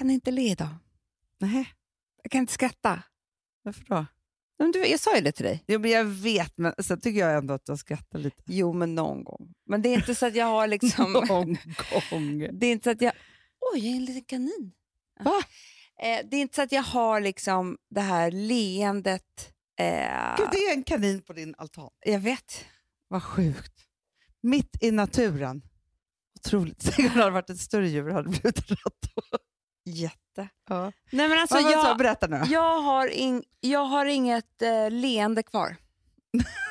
kan inte le idag. Nej, Jag kan inte skratta. varför då? Men du, jag sa ju det till dig. Jo, men jag vet, men sen tycker jag ändå att jag skrattar lite. Jo, men någon gång. Men det är inte så att jag har liksom... Någon gång. det är inte så att jag... Oj, jag är en liten kanin. Va? Eh, det är inte så att jag har liksom det här leendet. Eh, Gud, det är en kanin på din altan. jag vet. Vad sjukt. Mitt i naturen. Otroligt. Tänk om det hade varit ett större djur hade blivit rätt. Jätte. Ja. Nej, men alltså, det så? jag, Berätta nu. jag, har in, jag har inget eh, leende kvar.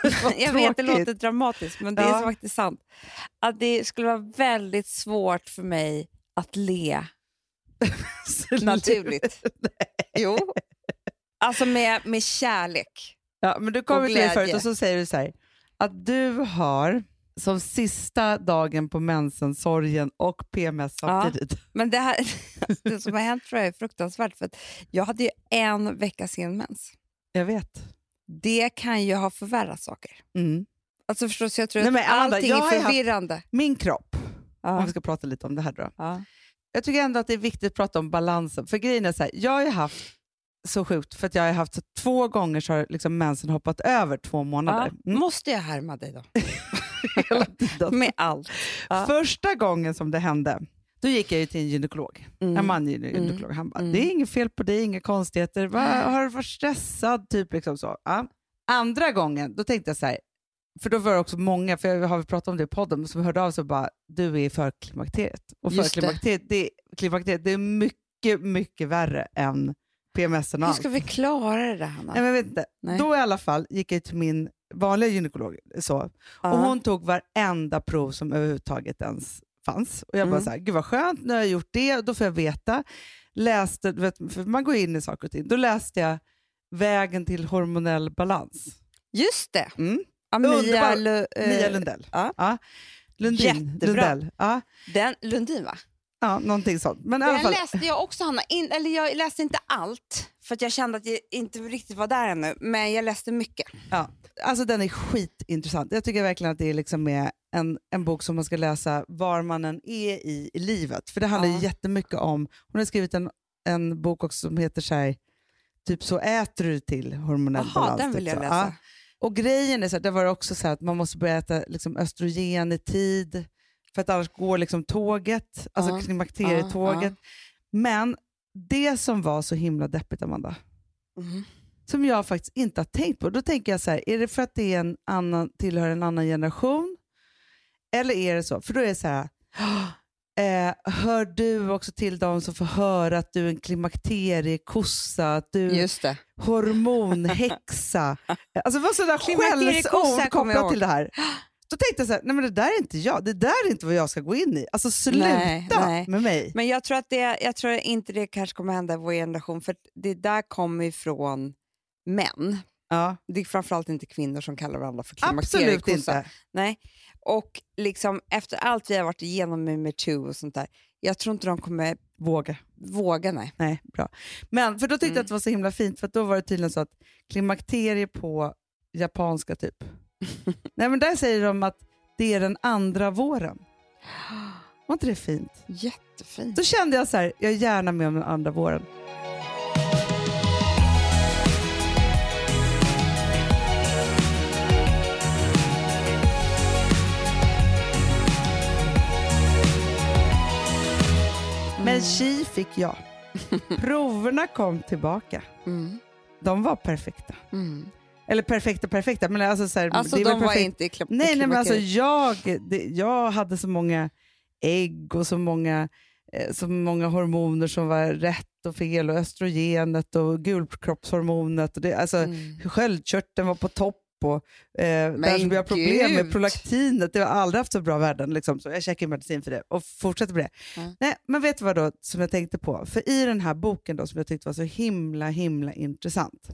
Jag vet, det låter dramatiskt, men det Ja. är faktiskt sant. Att det skulle vara väldigt svårt för mig att le naturligt. jo. Alltså med, med kärlek. Ja, men du kommer till förut och så säger du så här, att du har som sista dagen på mensensorgen och PMS samtidigt. Men det, här, det som har hänt tror jag är fruktansvärt. För att jag hade ju en vecka sen mens. Jag vet. Det kan ju ha förvärrat saker. Mm. Alltså förstås, jag tror Nej, att men Amanda, allting är haft- förvirrande. Min kropp, om Ja. vi ska prata lite om det här då. Ja. Jag tycker ändå att det är viktigt att prata om balansen. För grejen är så här, jag har haft så sjukt, för att jag har haft så två gånger så har liksom mensen hoppat över två månader. Ja. Mm. Måste jag härma dig då? Hela tiden. Med allt. Ja. Första gången som det hände, då gick jag ju till en gynekolog. Mm. En manlig gynekolog. Han bara, Mm. det är inget fel på dig, inga konstigheter. Va, har du varit stressad? Typ liksom så. Ja. Andra gången, då tänkte jag så här, för då var det också många, för jag har pratat om det i podden, som hörde av sig och bara, du är i förklimakteriet. Och Just det. förklimakteriet, det, klimakteriet, det är mycket, mycket värre än PMS och Hur allt. ska vi klara det där, Hanna? Nej, men vet inte. Nej. Då i alla fall gick jag till min vanliga gynekolog. Så. Ja. Och hon tog varenda prov som överhuvudtaget ens fanns. Och jag bara Mm. så här, gud vad skönt, nu har jag gjort det, då får jag veta. Läste, vet, för man går in i saker och ting. Då läste jag Vägen till hormonell balans. Just det. Mm. Underbar. Lu, eh, Mia Lundell. ja. Lundin. Jättebra. Lundell. Ja. Den, Lundin, va? ja, någonting sånt. Men Den läste jag också, Hanna. In, eller jag läste inte allt, för att jag kände att jag inte riktigt var där ännu. Men jag läste mycket. ja, alltså den är skitintressant. Jag tycker verkligen att det är liksom är en, en bok som man ska läsa var man än är i, i livet. För det handlar Ja. ju jättemycket om, hon har skrivit en, en bok också som heter så här, typ så äter du till hormonell Jaha, balans. den vill typ jag så. läsa. Ja. Och grejen är så här, det var också så här att man måste börja äta liksom östrogen i tid, för att annars går liksom tåget, alltså Ja. klimakterietåget. Men det som var så himla deppigt, Amanda, Mhm. som jag faktiskt inte har tänkt på. Då tänker jag så här, är det för att det är en annan, tillhör en annan generation? Eller är det så? För då är det så här, eh, hör du också till de som får höra att du är en klimakteriekossa, att du är det. hormonhäxa? alltså vad sådana Klimakteriekossa skällsord kopplat till det här. Då tänkte jag så här, nej men det där är inte jag, det där är inte vad jag ska gå in i. Alltså sluta Nej, nej. med mig. Men jag tror, att det, jag tror inte det kanske kommer hända i vår generation, för det där kommer ifrån män. Ja, Det är framförallt inte kvinnor som kallar varandra för absolut klimakteriekossa. inte. Nej. Och liksom, efter allt vi har varit igenom med metoo och sånt där, jag tror inte de kommer Våga. våga. Nej. Nej, bra. Men för då tyckte jag Mm. att det var så himla fint, för då var det tydligen så att klimakterie på japanska typ. Nej men där säger de att det är den andra våren. Var inte det fint? Jättefint. Då kände jag så här, jag är gärna med om den andra våren. Men tji fick jag. Proverna kom tillbaka. Mm. De var perfekta. Mm. Eller perfekta perfekta, men alltså, så här, Alltså det de var perfekt- inte i klim- Nej, nej men alltså klimakteriet. jag, det, jag hade så många ägg och så många, eh, så många hormoner som var rätt och fel och östrogenet och gulkroppshormonet. Och det, alltså, Mm. Sköldkörteln var på topp och eh, där som vi har problem med prolaktinet, det har aldrig haft så bra värden. Liksom, så jag käkar medicin för det och fortsätter med det. Ja. Nej, men vet du vad då som jag tänkte på? För i den här boken då, som jag tyckte var så himla himla intressant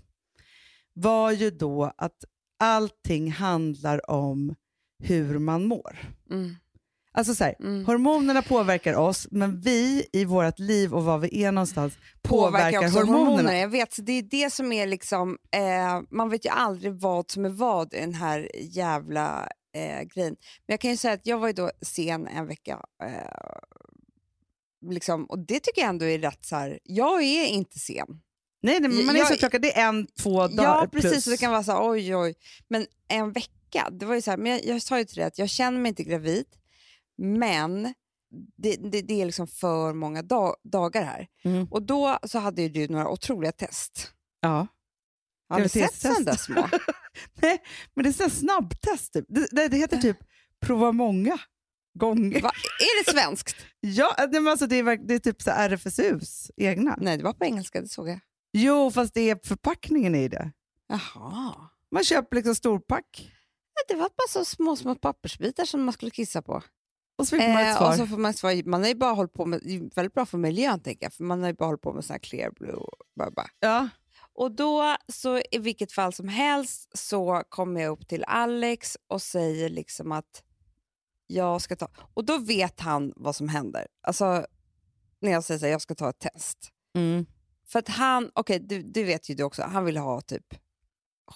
var ju då att allting handlar om hur man mår. Mm. Alltså så här, Mm. hormonerna påverkar oss, men vi i vårt liv och var vi är någonstans påverkar, också hormonerna. Jag vet, det är det som är liksom, eh, man vet ju aldrig vad som är vad i den här jävla eh, grejen. Men jag kan ju säga att jag var ju då sen en vecka eh, liksom, och det tycker jag ändå är rätt så här, jag är inte sen. Nej, nej men man är Jag- så klockan, det är en, två dagar Ja, precis. plus. Och det kan vara så här, oj, oj. Men en vecka, det var ju så här, men jag, jag sa ju till dig att jag känner mig inte gravid, men det, det, det är liksom för många da, dagar här. Mm. Och då så hade ju du några otroliga test. Ja. Har du sett där små? Nej, men det är sån snabbtest. Typ. Det, det, det heter typ prova många gånger. Va? Är det svenskt? Ja, nej, men alltså det, är, det är typ så RFSUs egna. Nej, det var på engelska, det såg jag. Jo, fast det är förpackningen i det. Jaha. Man köper liksom storpack Det var bara så små, små pappersbitar som man skulle kissa på. och så fick man ett Eh, svar. och så får man, ett svar. man har ju bara hållit på med, det är väldigt bra för miljön tänker jag, för man har ju bara hållit på med sån här clear blue. och Bara, bara. ja. Och då, så i vilket fall som helst, så kommer jag upp till Alex och säger liksom att jag ska ta... Och då vet han vad som händer. Alltså, när jag säger att jag ska ta ett test. Mm. För att han, okej, du, du vet ju du också, han vill ha typ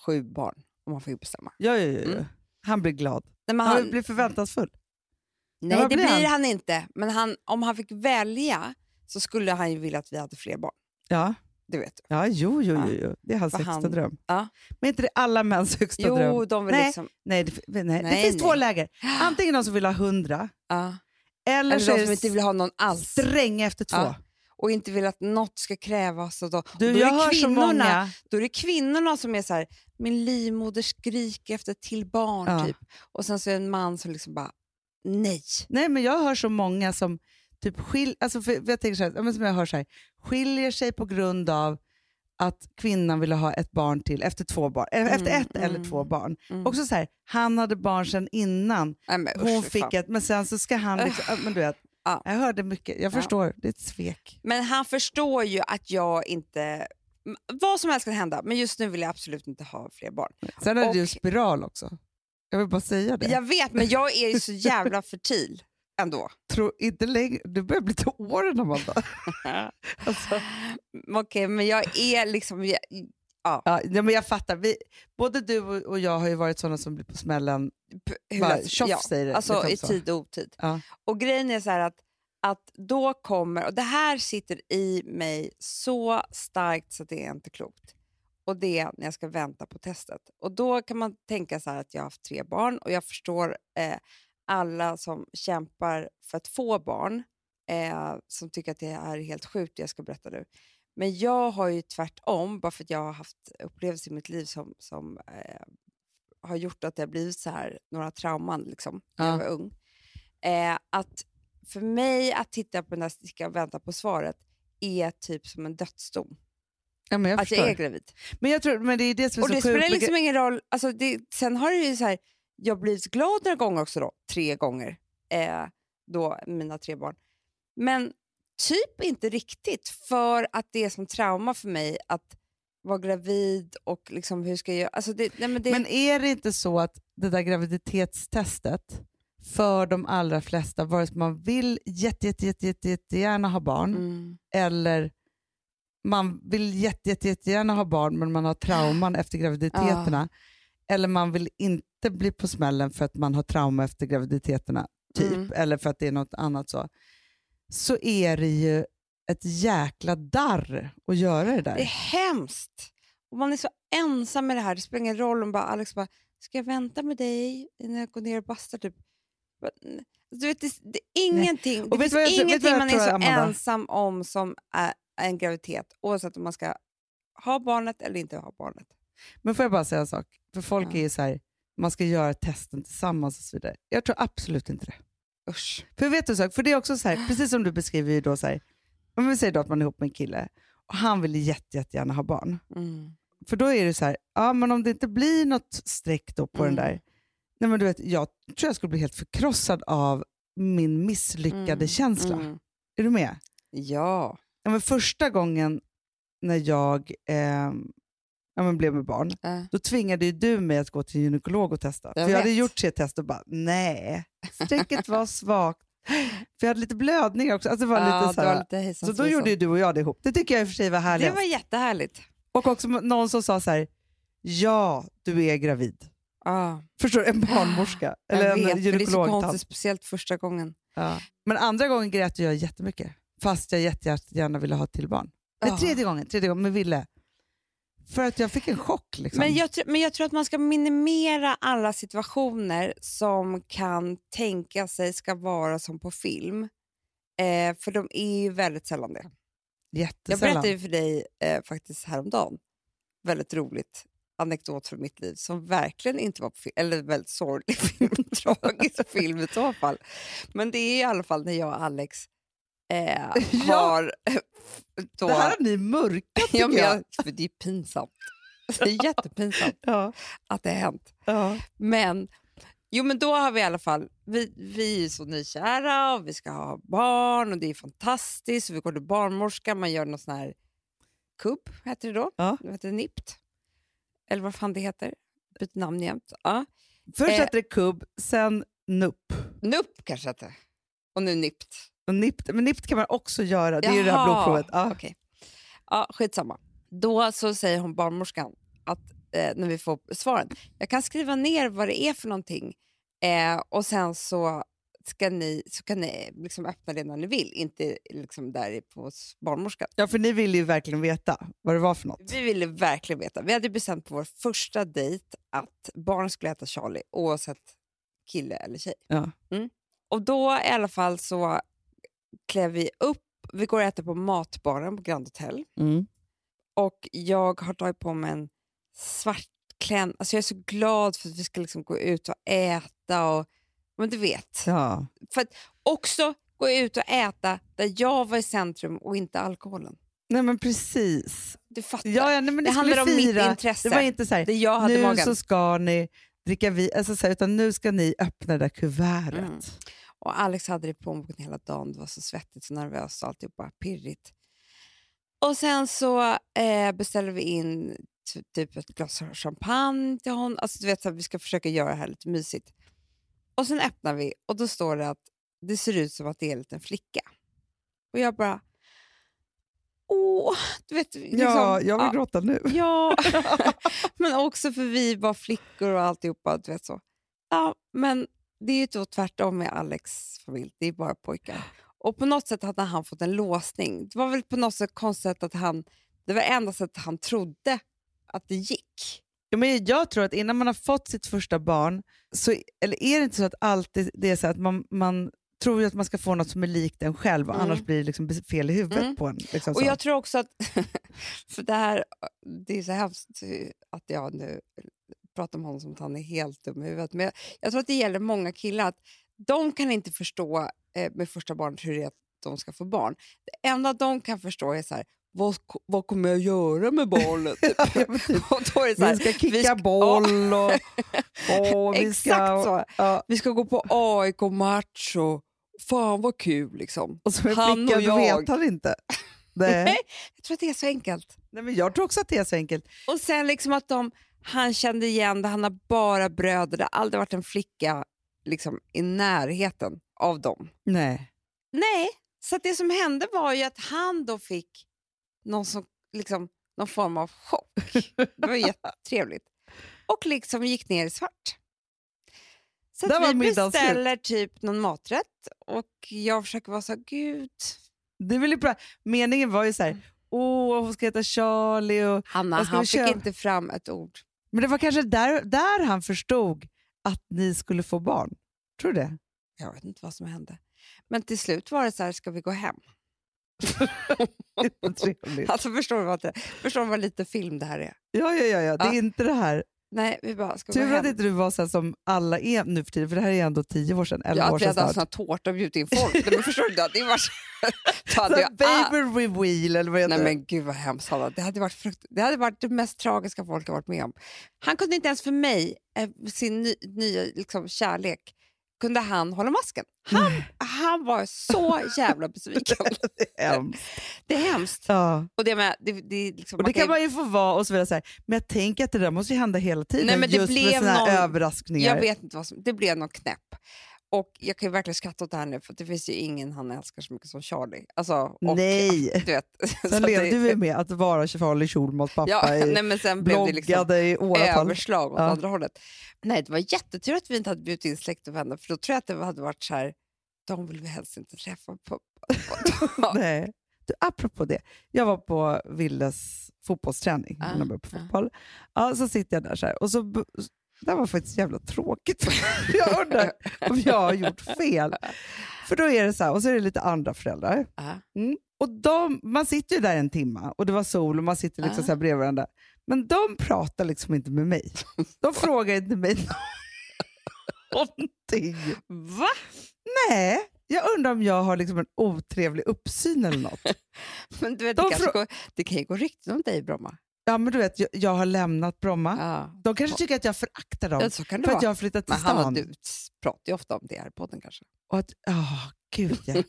sju barn om han fick bestämma. Ja, ja, ja. Mm. Han blir glad. Nej, Han, han, blir förväntansfull. nej det blir han? han, inte. Men han, om han fick välja så skulle han ju vilja att vi hade fler barn. Ja, Det vet du. ja jo, jo, jo, jo. Det är hans För högsta han- dröm. Ja. Men är inte det alla mäns högsta Jo, dröm? de vill Nej. liksom... Nej, det, nej. det Nej, finns nej. två läger. Antingen de som vill ha hundra, Ja. eller, Eller de som det inte vill ha någon alls. stränga efter två. Ja. Och inte vill att något ska krävas. Och då, Du, då, jag är kvinnorna, många... då är det kvinnorna som är så här, min livmoder skriker efter ett till barn. Ja. Typ. Och sen så är det en man som liksom bara, nej. Nej, men jag hör så många som typ skil, alltså för, jag tänker så här, som jag hör så här, skiljer sig på grund av att kvinnan ville ha ett barn till efter två barn, eller efter Mm, ett eller mm, två barn. Mm. Också så här, han hade barn sedan innan, Nej, men usch, hon fy fick fan. ett, men sen så ska han liksom, men du vet, Ja. jag hörde mycket, jag Ja. förstår, det är ett svek. Men han förstår ju att jag inte... Vad som helst kan hända, men just nu vill jag absolut inte ha fler barn. Sen hade du Och- spiral också. Jag vill bara säga det. Jag vet, men jag är ju så jävla fertil ändå. tror inte längre, du börjar bli till åren Amanda. alltså, Okej, men jag är liksom... Jag, ja, ja, men jag fattar, vi, både du och jag har ju varit sådana som blir på smällen, p- bara tjoff ja, säger det. Alltså liksom i så. tid och otid. Ja. Och grejen är så att, att då kommer, och det här sitter i mig så starkt så det är inte klokt. Och det är när jag ska vänta på testet. Och då kan man tänka så att jag har haft tre barn och jag förstår eh, alla som kämpar för att få barn, eh, som tycker att det är helt sjukt det jag ska berätta nu. Men jag har ju tvärtom, bara för att jag har haft upplevelser i mitt liv som, som eh, har gjort att det har blivit så här, några trauman liksom, när jag Ja. var ung. Eh, att för mig att titta på den här stickan och vänta på svaret är typ som en dödsdom. Ja, men jag att förstår. jag är gravid. Men jag tror, men det är det som är Och så det spelar liksom ingen roll. Alltså det, sen har det ju så här, jag blivit glad några gånger också då, tre gånger, eh, då mina tre barn. Men typ inte riktigt för att det är som trauma för mig att vara gravid och liksom hur ska jag göra? Alltså det, nej men det, Men är det inte så att det där graviditetstestet för de allra flesta, vare sig man vill jätte, jätte, jätte, jätte, jättegärna ha barn mm, eller man vill jätte, jätte, jättegärna ha barn men man har trauman efter graviditeterna eller man vill inte bli på smällen för att man har trauma efter graviditeterna typ, Mm. eller för att det är något annat så, så är det ju ett jäkla darr att göra det där. det är hemskt. Och man är så ensam med det här. Det spelar ingen roll om bara Alex bara, ska jag vänta med dig när jag går ner och bastar? Typ. Du vet, det, det är ingenting, Och det vet finns jag ingenting man är så Amanda? ensam om som är en graviditet, oavsett om man ska ha barnet eller inte ha barnet. Men får jag bara säga en sak? För folk Ja. är ju så här, man ska göra testen tillsammans och så vidare. Jag tror absolut inte det. Usch. För vet du? För det är också så här, precis som du beskriver ju då så här, om vi säger då att man är ihop med en kille och han vill jätte, jättegärna ha barn. Mm. För då är det så här, ja men om det inte blir något streck då på Mm. den där, nej men du vet, jag tror jag skulle bli helt förkrossad av min misslyckade Mm. känsla. Mm. Är du med? Ja. Ja, men första gången när jag eh, ja, men blev med barn, Äh. då tvingade ju du mig att gå till gynekolog och testa. Jag för jag hade gjort tre test och bara, nej, strecket var svagt. För jag hade lite blödningar också. Alltså det var ja, lite så, var lite hejsan så då gjorde ju du och jag det ihop. Det tycker jag i och för sig var härligt. Det var jättehärligt. Och också någon som sa så här, ja, du är gravid. Ja, Förstår du? En barnmorska. Eller jag vet, en för det är så gynekolog. konstigt, speciellt första gången. Ja. Men andra gången grät jag jättemycket. fast jag jättegärna ville ha ett till barn. Nej, Ja. tredje gången, tredje gången med Ville. För att jag fick en chock. Liksom. Men jag, men jag tror att man ska minimera alla situationer som kan tänka sig ska vara som på film. Eh, för de är ju väldigt sällan det. Jag Jättesällan. berättade ju för dig eh, faktiskt häromdagen, väldigt roligt anekdot från mitt liv som verkligen inte var på film, eller väldigt sorglig film, tragisk film i så fall. Men det är i alla fall när jag och Alex eh, har... Då, Det här har ni mörkat tycker ja, jag. för det är pinsamt. Det är jättepinsamt Ja. att det har hänt. Ja. Men, jo, men då har vi i alla fall, vi, vi är så nykära och vi ska ha barn och det är fantastiskt. Vi går till barnmorskan, man gör någon sån här kubb, heter det då? Ja. Det heter NIPT. Eller vad fan det heter. Byter namn jämt. Ja. Först Eh. hette det kubb, sen nupp. NUP kanske hette Och nu NIPT. Och NIPT, men NIPT kan man också göra, det är ju det här blodprovet. Ja. okej. Ja, skitsamma. Då så säger hon barnmorskan att eh, när vi får svaren, jag kan skriva ner vad det är för någonting eh, och sen så, ska ni, så kan ni liksom öppna det när ni vill, inte liksom där på hos barnmorskan. ja, för ni ville ju verkligen veta vad det var för något. Vi ville verkligen veta. Vi hade bestämt på vår första dejt att barn skulle heta Charlie oavsett kille eller tjej. Ja. Mm. Och då i alla fall så klev vi upp, vi går och äter på matbaren på Grand Hotel Mm. och jag har tagit på mig en svart klänning. Alltså jag är så glad för att vi ska liksom gå ut och äta och men du vet. Ja. För att också gå ut och äta där jag var i centrum och inte alkoholen. Nej men precis. Du fattar. Ja, ja, nej, det ni handlar om mitt fira. intresse. Det var inte så här, det jag hade nu magen. så ska ni dricka vin, alltså, så här, utan nu ska ni öppna det där kuvertet. Mm. Och Alex hade det i plånboken hela dagen. Det var så svettigt, så nervöst och alltihopa pirrigt. Och sen så eh, beställde vi in ty- typ ett glas champagne till honom. Alltså, du vet, så här, vi ska försöka göra det här lite mysigt. Och sen öppnar vi och då står det att det ser ut som att det är en liten flicka. Och jag bara... Åh, du vet. Liksom, Ja, jag vill ja, gråta nu. Ja, men också för vi var flickor och alltihopa. Du vet så. Ja, men det är ju då tvärtom med Alex familj. Det är bara pojkar. Och på något sätt hade han fått en låsning. Det var väl på något sätt konstigt att han... Det var enda sättet han trodde att det gick. Ja, men jag tror att innan man har fått sitt första barn, så, eller är det inte så att alltid det är så att man, man tror ju att man ska få något som är likt en själv, och Mm. annars blir det liksom fel i huvudet Mm. på en. Liksom Och jag tror också att... för det här det är så hemskt att jag nu pratar om honom som att han är helt dum i huvudet. Men jag, jag tror att det gäller många killar. att De kan inte förstå eh, med första barnet hur det är att de ska få barn. Det enda de kan förstå är så här, vad, vad kommer jag göra med barnet? Typ. och då är det så här, vi ska kicka vi ska- boll och, och vi ska... Exakt så. Ja. Vi ska gå på AIK-match och fan vad kul liksom. Och som en Han flicka, och jag. vet han inte. Nej. Jag tror att det är så enkelt. Nej, men jag tror också att det är så enkelt. Och sen liksom att de, han kände igen det, han har bara bröder, det har aldrig varit en flicka liksom, i närheten av dem. Nej. Nej, så det som hände var ju att han då fick någon, som, liksom, någon form av chock. Det var jättetrevligt. Och liksom gick ner i svart. Så vi beställer typ någon maträtt och jag försöker vara så gud. Det är bra. Meningen var ju så här, Mm. åh hon ska heta Charlie. Och, Hanna, han fick inte fram ett ord. Men det var kanske där, där han förstod att ni skulle få barn. Tror du det? Jag vet inte vad som hände. Men till slut var det så här, ska vi gå hem? Trevligt. Alltså förstår du vad, det, förstår du vad lite film det här är? Ja, ja, ja, ja. det är Ja. inte det här. Nej, vi bara, ska Tur att inte du var så som alla är nu för tiden, för det här är ändå tio år sedan, Ja, att vi hade haft sån tårta och bjudit in folk. Men förstår du? Det. Då Så hade ah, baby reveal eller vad heter nej det? men gud vad hemskt det hade, varit frukt, det hade varit det mest tragiska folk har varit med om. Han kunde inte ens för mig, eh, sin ny, nya liksom, kärlek, kunde han hålla masken. Han, han var så jävla besviken. Det är hemskt. Det är hemskt. Ja. Och det, med, det, det, liksom, Och det man kan man ju få vara och så vidare. Så här. Men jag tänker att det där måste ju hända hela tiden. Nej, men det just med blev såna här någon- överraskningar. Jag vet inte vad som... Det blev någon knäpp. Och jag kan ju verkligen skratta åt det här nu för det finns ju ingen han älskar så mycket som Charlie. Alltså, och, Nej. Du vet. så Sen levde det- vi med att vara Charlie Schulmans pappa Ja, i nej, men sen blev det liksom i åratal. överslag åt Ja. andra hållet. Nej, det var jättetur att vi inte hade bjudit in släkt och vänner för då tror jag att det hade varit så här, de vill vi helst inte träffa på, Nej. Du, apropå det, jag var på Villes fotbollsträning, Ah, när jag på ah. fotboll. Ja, så sitter jag där så här, och så, det var faktiskt jävla tråkigt. jag undrar om jag har gjort fel. För då är det så här, och så är det lite andra föräldrar. Mm. Och de, man sitter ju där en timme och det var sol och man sitter liksom så här bredvid varandra. Men de pratar liksom inte med mig. De frågar inte mig någonting. Va? Nej, jag undrar om jag har liksom en otrevlig uppsyn eller något. Men du vet, De det, frå- går, det kan ju gå rykten om dig i Bromma. Ja, men du vet, jag, jag har lämnat Bromma. Ja. De kanske tycker att jag föraktar dem Ja, så kan det för att vara. jag har flyttat till Men och stan. du pratar ju ofta om det här i podden kanske. Och att, oh, gud ja.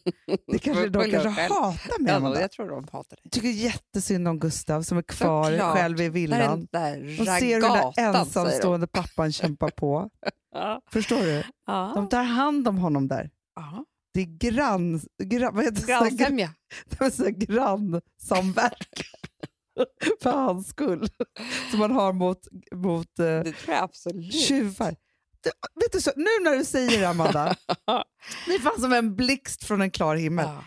Det kanske, de kanske hatar mig. Ja, jag tror de hatar dig. Jag tycker jättesynd om Gustav som är kvar Såklart. själv i Där villan. den där De ser hur den där ensamstående pappan kämpar på. Ja. Förstår du? Ja. De tar hand om honom där. Ja. Det är grann... grann vad heter Grannsämja. Det grannsamverkan för hans skull. Som man har mot, mot eh, Det tror jag absolut. tjuvar. Du, vet du så, nu när du säger det, Amanda, det är fan som en blixt från en klar himmel. Ja.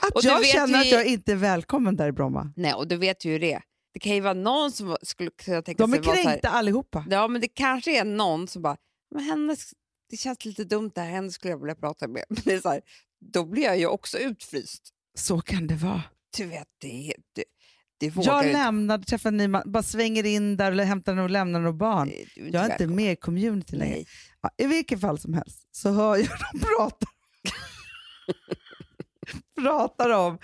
Att jag känner vi- att jag inte är välkommen där i Bromma. Nej, och du vet ju hur det. Det kan ju vara någon som skulle kunna tänka De är sig så här, kränkta allihopa. Ja, men det kanske är någon som bara, men henne, det känns lite dumt där, henne skulle jag vilja prata med. Men det är så här, då blir jag ju också utfryst. Så kan det vara. Du vet, det, det, det vågar Jag du lämnar, träffar en ny man, bara svänger in där och hämtar och lämnar några barn. Du är Jag är inte med i community längre. Ja, I vilket fall som helst så hör jag dem prata pratar om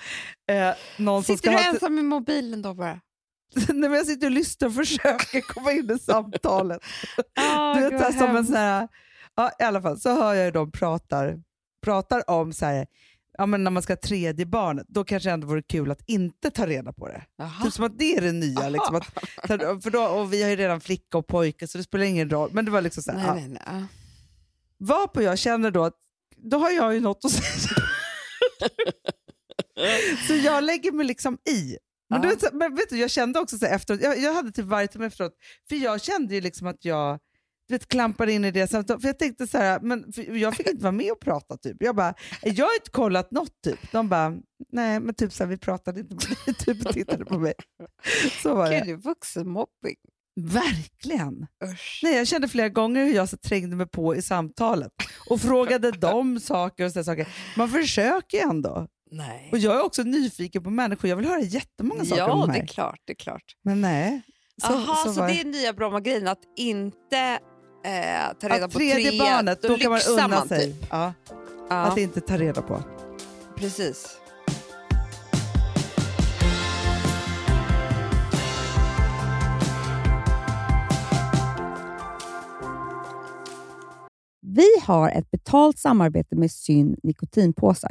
eh, någon som Sitter ska du ha... ensam i mobilen då bara? Nej, men jag sitter och lyssnar och försöker komma in i samtalet. Ah, du vet, som en sån här, ja, I alla fall så hör jag dem pratar, pratar om så här, ja, men när man ska ha tredje barnet, då kanske det ändå vore kul att inte ta reda på det. Jaha. Typ som att det är det nya. Liksom, att, för då, och vi har ju redan flicka och pojke så det spelar ingen roll. Men det var liksom så här, Nej, nej, nej. ja. Varpå jag känner då att då har jag ju något att säga. så jag lägger mig liksom i. Men, du Ja. så- men vet du, jag kände också så här efteråt, jag, jag hade typ varje timme efteråt, för jag kände ju liksom att jag du vet, klampade in i det samtalet. För jag tänkte så här, men jag fick inte vara med och prata typ. Jag bara, jag har inte kollat något typ. De bara, nej men typ så här, vi pratade inte med dig, typ tittade på mig. Så var Gud, det. är vuxenmobbing. Verkligen. Usch. Nej, jag kände flera gånger hur jag så trängde mig på i samtalet och frågade dem saker och sådana saker. Man försöker ju ändå. Nej. Och jag är också nyfiken på människor. Jag vill höra jättemånga saker om Ja, de det är klart. Det är klart. Men nej. Så, Jaha, så, så var det är nya Bromma-grejen, att inte eh, ta reda Att på tredje tre, barnet, då kan man unna man sig. Typ. Ja, Ja, Att inte ta reda på. precis. Vi har ett betalt samarbete med Syn nikotinpåsar.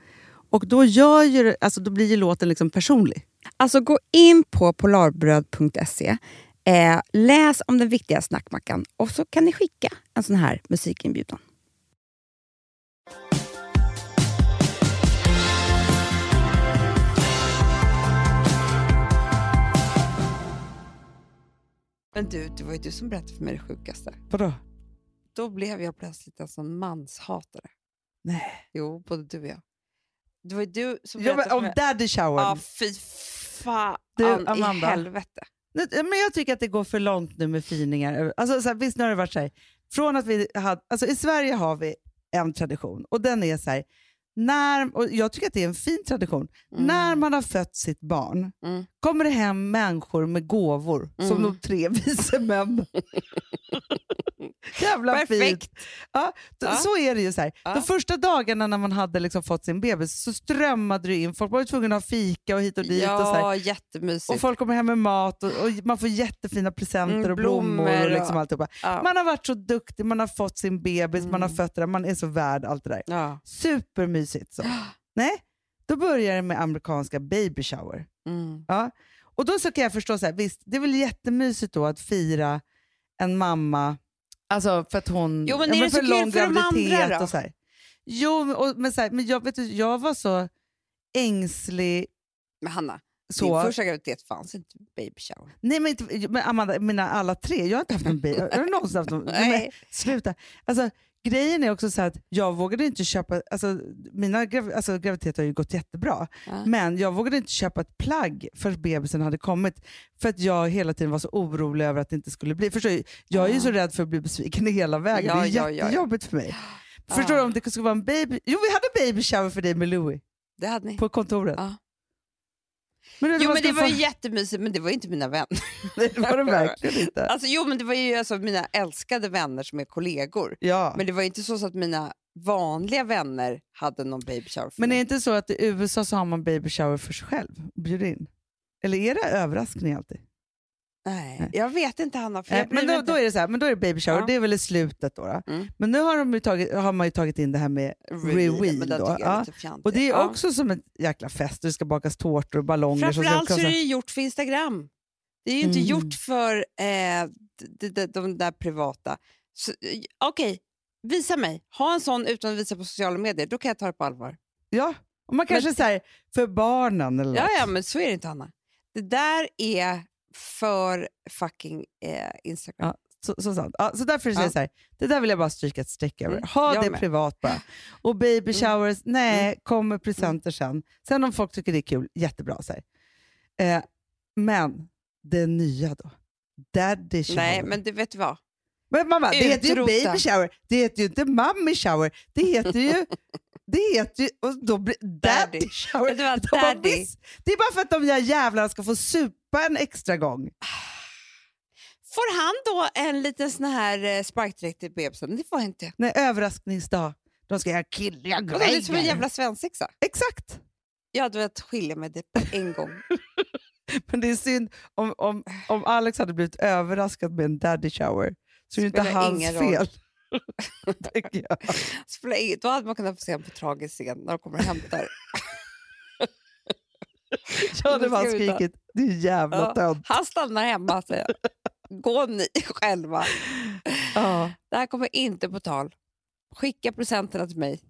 Och då, gör ju, alltså, då blir ju låten liksom personlig. Alltså gå in på polarbröd.se, eh, läs om den viktiga snackmackan och så kan ni skicka en sån här musikinbjudan. Men du, det var ju du som berättade för mig det sjukaste. Vadå? Då blev jag plötsligt en sån manshatare. Nej. Jo, både du och jag. Det var ju du som Ja, men, om mig. daddy shower. Ja, fy fan Du, i Amanda. helvete. Nu- Men jag tycker att det går för långt nu med finingar. Alltså, så här, visst nu har det varit så här, från att vi hade, alltså, I Sverige har vi en tradition och den är så här, när, och jag tycker att det är en fin tradition. Mm. När man har fött sitt barn Mm. kommer det hem människor med gåvor, som Mm. de tre vise män. Jävla fint. Perfekt. Ja, d- Ja. Så är det ju. Så här. Ja. De första dagarna när man hade liksom fått sin bebis så strömmade det in. Folk var tvungna att ha fika och hit och dit. Och, så här. Ja, jättemysigt. och folk kommer hem med mat och, och man får jättefina presenter Mm, och blommor. blommor och liksom och- alltihopa. ja. Man har varit så duktig, man har fått sin bebis, man har Mm. fött den, man är så värd allt det där. ja. Supermysigt. Så. Nej, då börjar det med amerikanska baby shower. Mm. Ja. Och då så kan jag förstå, så här, visst, det är väl jättemysigt då att fira en mamma, alltså för att hon Jo, men ja, är det för så kul för de andra då? och så här. Jo, men- och, men, så här, men jag, vet du, jag var så ängslig. Men Hanna, Så. din första graviditet fanns inte baby shower. Nej, men, inte, men Amanda, mina alla tre, jag har inte haft en baby. Har du någonsin haft någon? Nej. Men, sluta. Alltså, grejen är också så att jag vågade inte köpa, alltså, mina grav, alltså, graviditeter har ju gått jättebra, Ja. men jag vågade inte köpa ett plagg för bebisen hade kommit för att jag hela tiden var så orolig över att det inte skulle bli. Förstår du? Jag är ju Ja. så rädd för att bli besviken hela vägen. Ja, det är ja, jättejobbigt för mig. Förstår du om det skulle vara en baby... Jo, vi hade baby shower för dig med Louis Det hade ni. på kontoret. Men Jo, men det var ju jättemysigt, men det var ju inte mina vänner. Nej, det var det verkligen inte. Alltså, jo, men det var ju alltså mina älskade vänner som är kollegor. Ja. Men det var ju inte så, att mina vanliga vänner hade någon baby shower för Men är det inte så att i USA så har man baby shower för sig själv och bjuder in? Eller är det överraskning alltid? Nej, Nej. jag vet inte Hanna. För bryr men då, inte. då är det så här, men då är det baby shower, Ja. det är väl i slutet då. då. Mm. Men nu har, de tagit, har man ju tagit in det här med reveal. men då. är Ja. Och det är Ja. också som en jäkla fest, det ska bakas tårtor och ballonger. Framförallt så är krossa- det ju gjort för Instagram. Det är ju inte Mm. gjort för eh, de, de, de där privata. Så, eh, Okej, visa mig. Ha en sån utan att visa på sociala medier. Då kan jag ta det på allvar. Ja, och man kanske säger för barnen eller Ja, något. ja, men så är det inte Hanna. Det där är för fucking eh, Instagram. Ja. Så, så, sant. Ja, så därför säger Ja. jag så här, det där vill jag bara stryka ett streck över. Mm, Ha jag det med. privat bara. Och baby Mm. showers, nej, Mm. kommer presenter sen. Sen om folk tycker det är kul, jättebra. Så här. Eh, men det nya då? Daddy shower. Nej, men du vet vad? Men mamma, det heter ju baby shower. Det heter ju inte mommy shower. Det heter ju... det heter ju och då blir daddy, Daddy. shower. Vet du vad, De bara, daddy. "Visst, Det är bara för att de där jävlarna ska få supa en extra gång. Får han då en liten sån här eh, sparkdräkt till bebisen? Det får han inte. Nej, överraskningsdag. De ska göra killiga Vadå, Det är som en grejer. jävla svensexa. Exakt. Jag hade velat skilja mig det på en gång. Men det är synd om, om, om Alex hade blivit överraskad med en daddy shower. Så är det inte hans fel. Tänker jag. Spelar. Då hade man kunnat få se en på tragisk scen när de kommer och hämtar. Jag hade bara skrikit, det är jävla Ja. tönt. Han stannar hemma säger jag. Gå ni själva. Ja. Det här kommer inte på tal. Skicka presenterna till mig.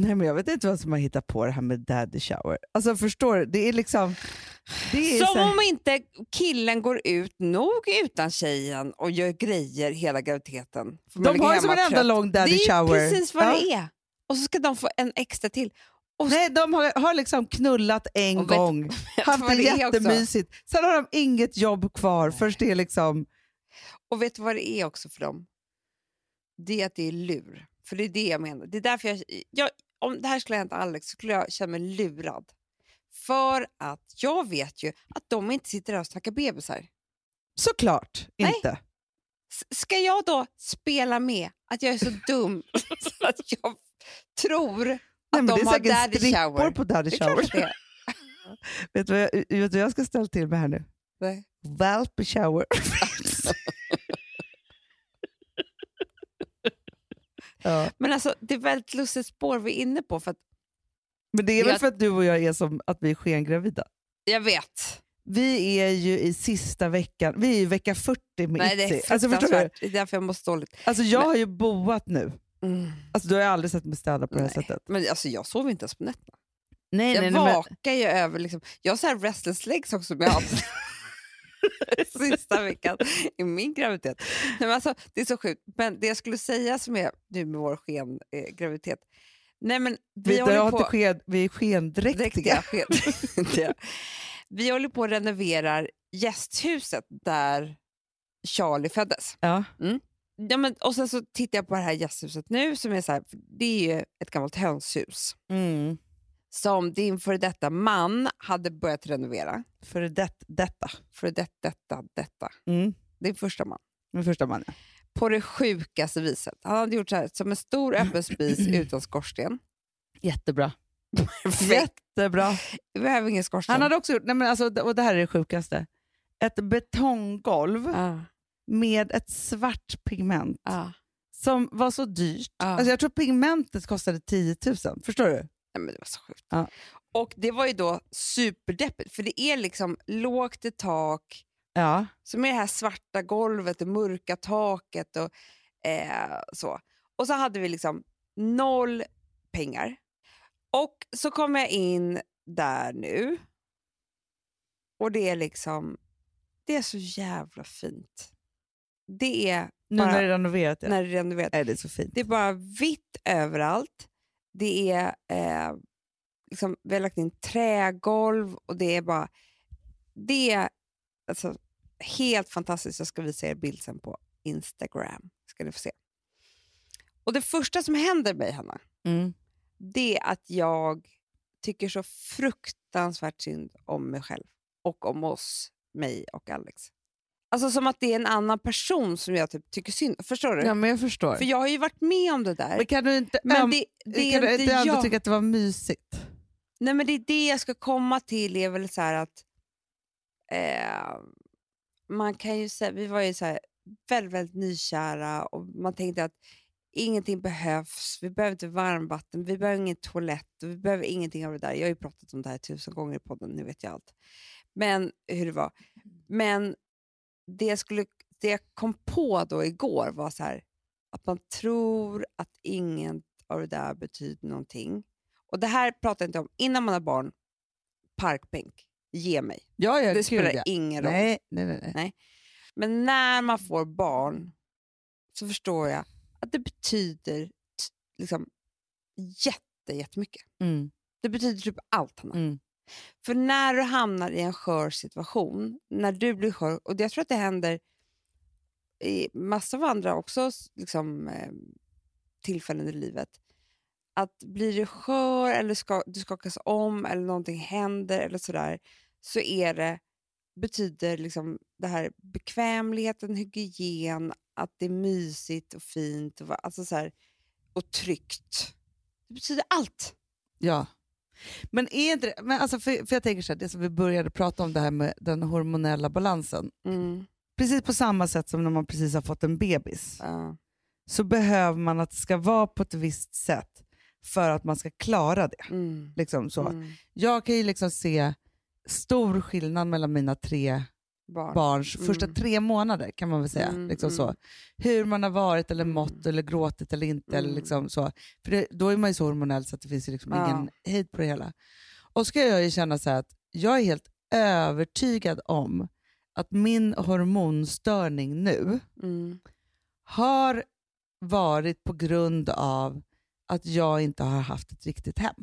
Nej, men jag vet inte vad som har hittat på det här med daddy shower. Alltså förstår du? Det är liksom... Det är Som så här- om inte killen går ut nog utan tjejen och gör grejer hela graviditeten. De har som en enda lång daddy Det är shower. precis vad Ja. det är. Och så ska de få en extra till. Och Nej, de har, har liksom knullat en Och vet- gång, vet haft vad det är också? jättemysigt. Sen har de inget jobb kvar. Först det är liksom... Och vet du vad det är också för dem? Det är att det är lur. För det är det jag menar. Det är därför jag, jag, om det här skulle hänt Alex så skulle jag känna mig lurad. För att jag vet ju att de inte sitter där och snackar bebisar. Såklart Nej. inte. S- Ska jag då spela med att jag är så dum så att jag tror att Nej, de har daddy shower? på daddy shower. det är. vet, du vad jag, vet du vad jag ska ställa till med här nu? Nej. Valpy shower. ja. Men alltså, det är väldigt lustigt spår vi är inne på. För att Men det är väl Jag- för att du och jag är som att vi är skengravida. jag vet. Vi är ju i sista veckan, vi är i vecka 40 med Nej, det är Itzy. Alltså, förstår du? Det är därför jag mår dåligt. Alltså, jag Men- har ju boat nu. Mm. Alltså, du har ju aldrig sett mig städa på det här Nej. sättet. Men alltså, jag sover inte ens på nätterna. Nej, Jag nej, nej, men, vakar ju över... Liksom, jag har så här restless legs också jag haft sista veckan i min graviditet. Nej, men alltså, det är så sjukt. Men det jag skulle säga som är nu med vår skengraviditet. Eh, graviditet. Nej, men vi, vi, håller på... sken, vi är skendräktiga. Dräktiga sken- vi håller på att renovera gästhuset där Charlie föddes. Ja. Ja, men, och sen så tittar jag på det här gästhuset nu som är så här, det är ju ett gammalt hönshus Mm. Som din före detta man hade börjat renovera. För det, detta. För det, detta, detta. Mm. Din första man. Min första man. ja. På det sjukaste viset. Han hade gjort så här, som en stor öppen spis utan skorsten. Jättebra. Jättebra. Vi behöver ingen skorsten. Han hade också gjort, nej men alltså, och det här är det sjukaste, ett betonggolv Ja, med ett svart pigment ja. som var så dyrt. Ja. Alltså jag tror pigmentet kostade 10 000. Förstår du? Nej, men det var så sjukt. Ja. Och det var ju då superdeppigt, för det är liksom lågt i tak, Ja. Så med det här svarta golvet och mörka taket och eh, så. Och så hade vi liksom noll pengar. Och så kom jag in där nu och det är liksom, det är så jävla fint. Det är Nu bara, när det är renoverat. Ja. när det är renoverat. Nej, det är så fint. Det är bara vitt överallt. Det är, eh, liksom, vi har lagt in trägolv och det är bara... Det är alltså, helt fantastiskt. Jag ska visa er bild sen på Instagram. ska ni få se. Och Det första som händer mig, Hanna, Mm. det är att jag tycker så fruktansvärt synd om mig själv och om oss, mig och Alex. Alltså som att det är en annan person som jag typ tycker synd Förstår du? Ja, men jag förstår. För jag har ju varit med om det där. men kan du inte, Men det, det kan är du inte inte ändå jag. tycka att det var mysigt? Nej, men det är det jag ska komma till. är väl så här att... Eh, man kan ju säga, vi var ju så här väldigt, väldigt nykära och man tänkte att ingenting behövs, vi behöver inte varmvatten, vi behöver ingen toalett och vi behöver ingenting av det där. Jag har ju pratat om det här tusen gånger i podden, nu vet jag allt. Men hur det var. Men det jag, skulle, det jag kom på då igår var så här, att man tror att inget av det där betyder någonting. Och det här pratar jag inte om innan man har barn, parkbänk, ge mig. Ja, ja, Det spelar ja. ingen roll. Nej, nej, nej. nej. Men när man får barn så förstår jag att det betyder liksom jätte, jättemycket. Mm, Det betyder typ allt, Hanna. mm. För när du hamnar i en skör situation, när du blir skör, och jag tror att det händer i massor av andra också liksom, eh, tillfällen i livet, att blir du skör eller ska, du skakas om eller någonting händer eller sådär, så är det, betyder liksom det här bekvämligheten, hygien, att det är mysigt och fint och, alltså så här, och tryggt. Det betyder allt. Ja. Men är det, men alltså för, för jag tänker så här, det som vi började prata om, det här med den hormonella balansen. Mm. Precis på samma sätt som när man precis har fått en bebis, Ja. så behöver man att det ska vara på ett visst sätt för att man ska klara det. Mm. Liksom så. Mm. Jag kan ju liksom se stor skillnad mellan mina tre Barn. barns Mm. första tre månader kan man väl säga. Mm, liksom mm. så. Hur man har varit eller Mm. mått eller gråtit eller inte. Eller Mm. liksom så. För det, då är man ju så hormonell så att det finns liksom Ja. ingen hejd på det hela. Och ska jag ju känna så att jag är helt övertygad om att min hormonstörning nu Mm. har varit på grund av att jag inte har haft ett riktigt hem.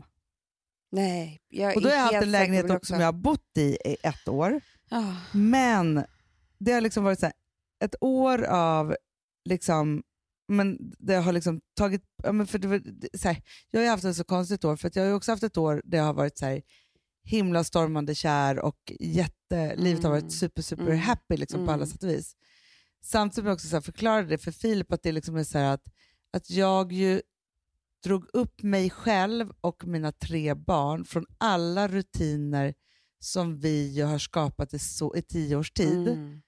Nej, jag Och då har är jag haft en lägenhet också som jag har bott i i ett år. Men det har liksom varit så här, ett år av, liksom, men det har liksom tagit, men för det så här, jag har haft ett så konstigt år, för att jag har också haft ett år där jag har varit så här, himla stormande kär och jätte, livet har Mm. varit super super Mm. happy liksom, på alla Mm. sätt och vis. Samtidigt som jag också så här, förklarade det för Filip att det liksom är så att, att jag ju drog upp mig själv och mina tre barn från alla rutiner som vi har skapat i, så, i tio års tid Mm.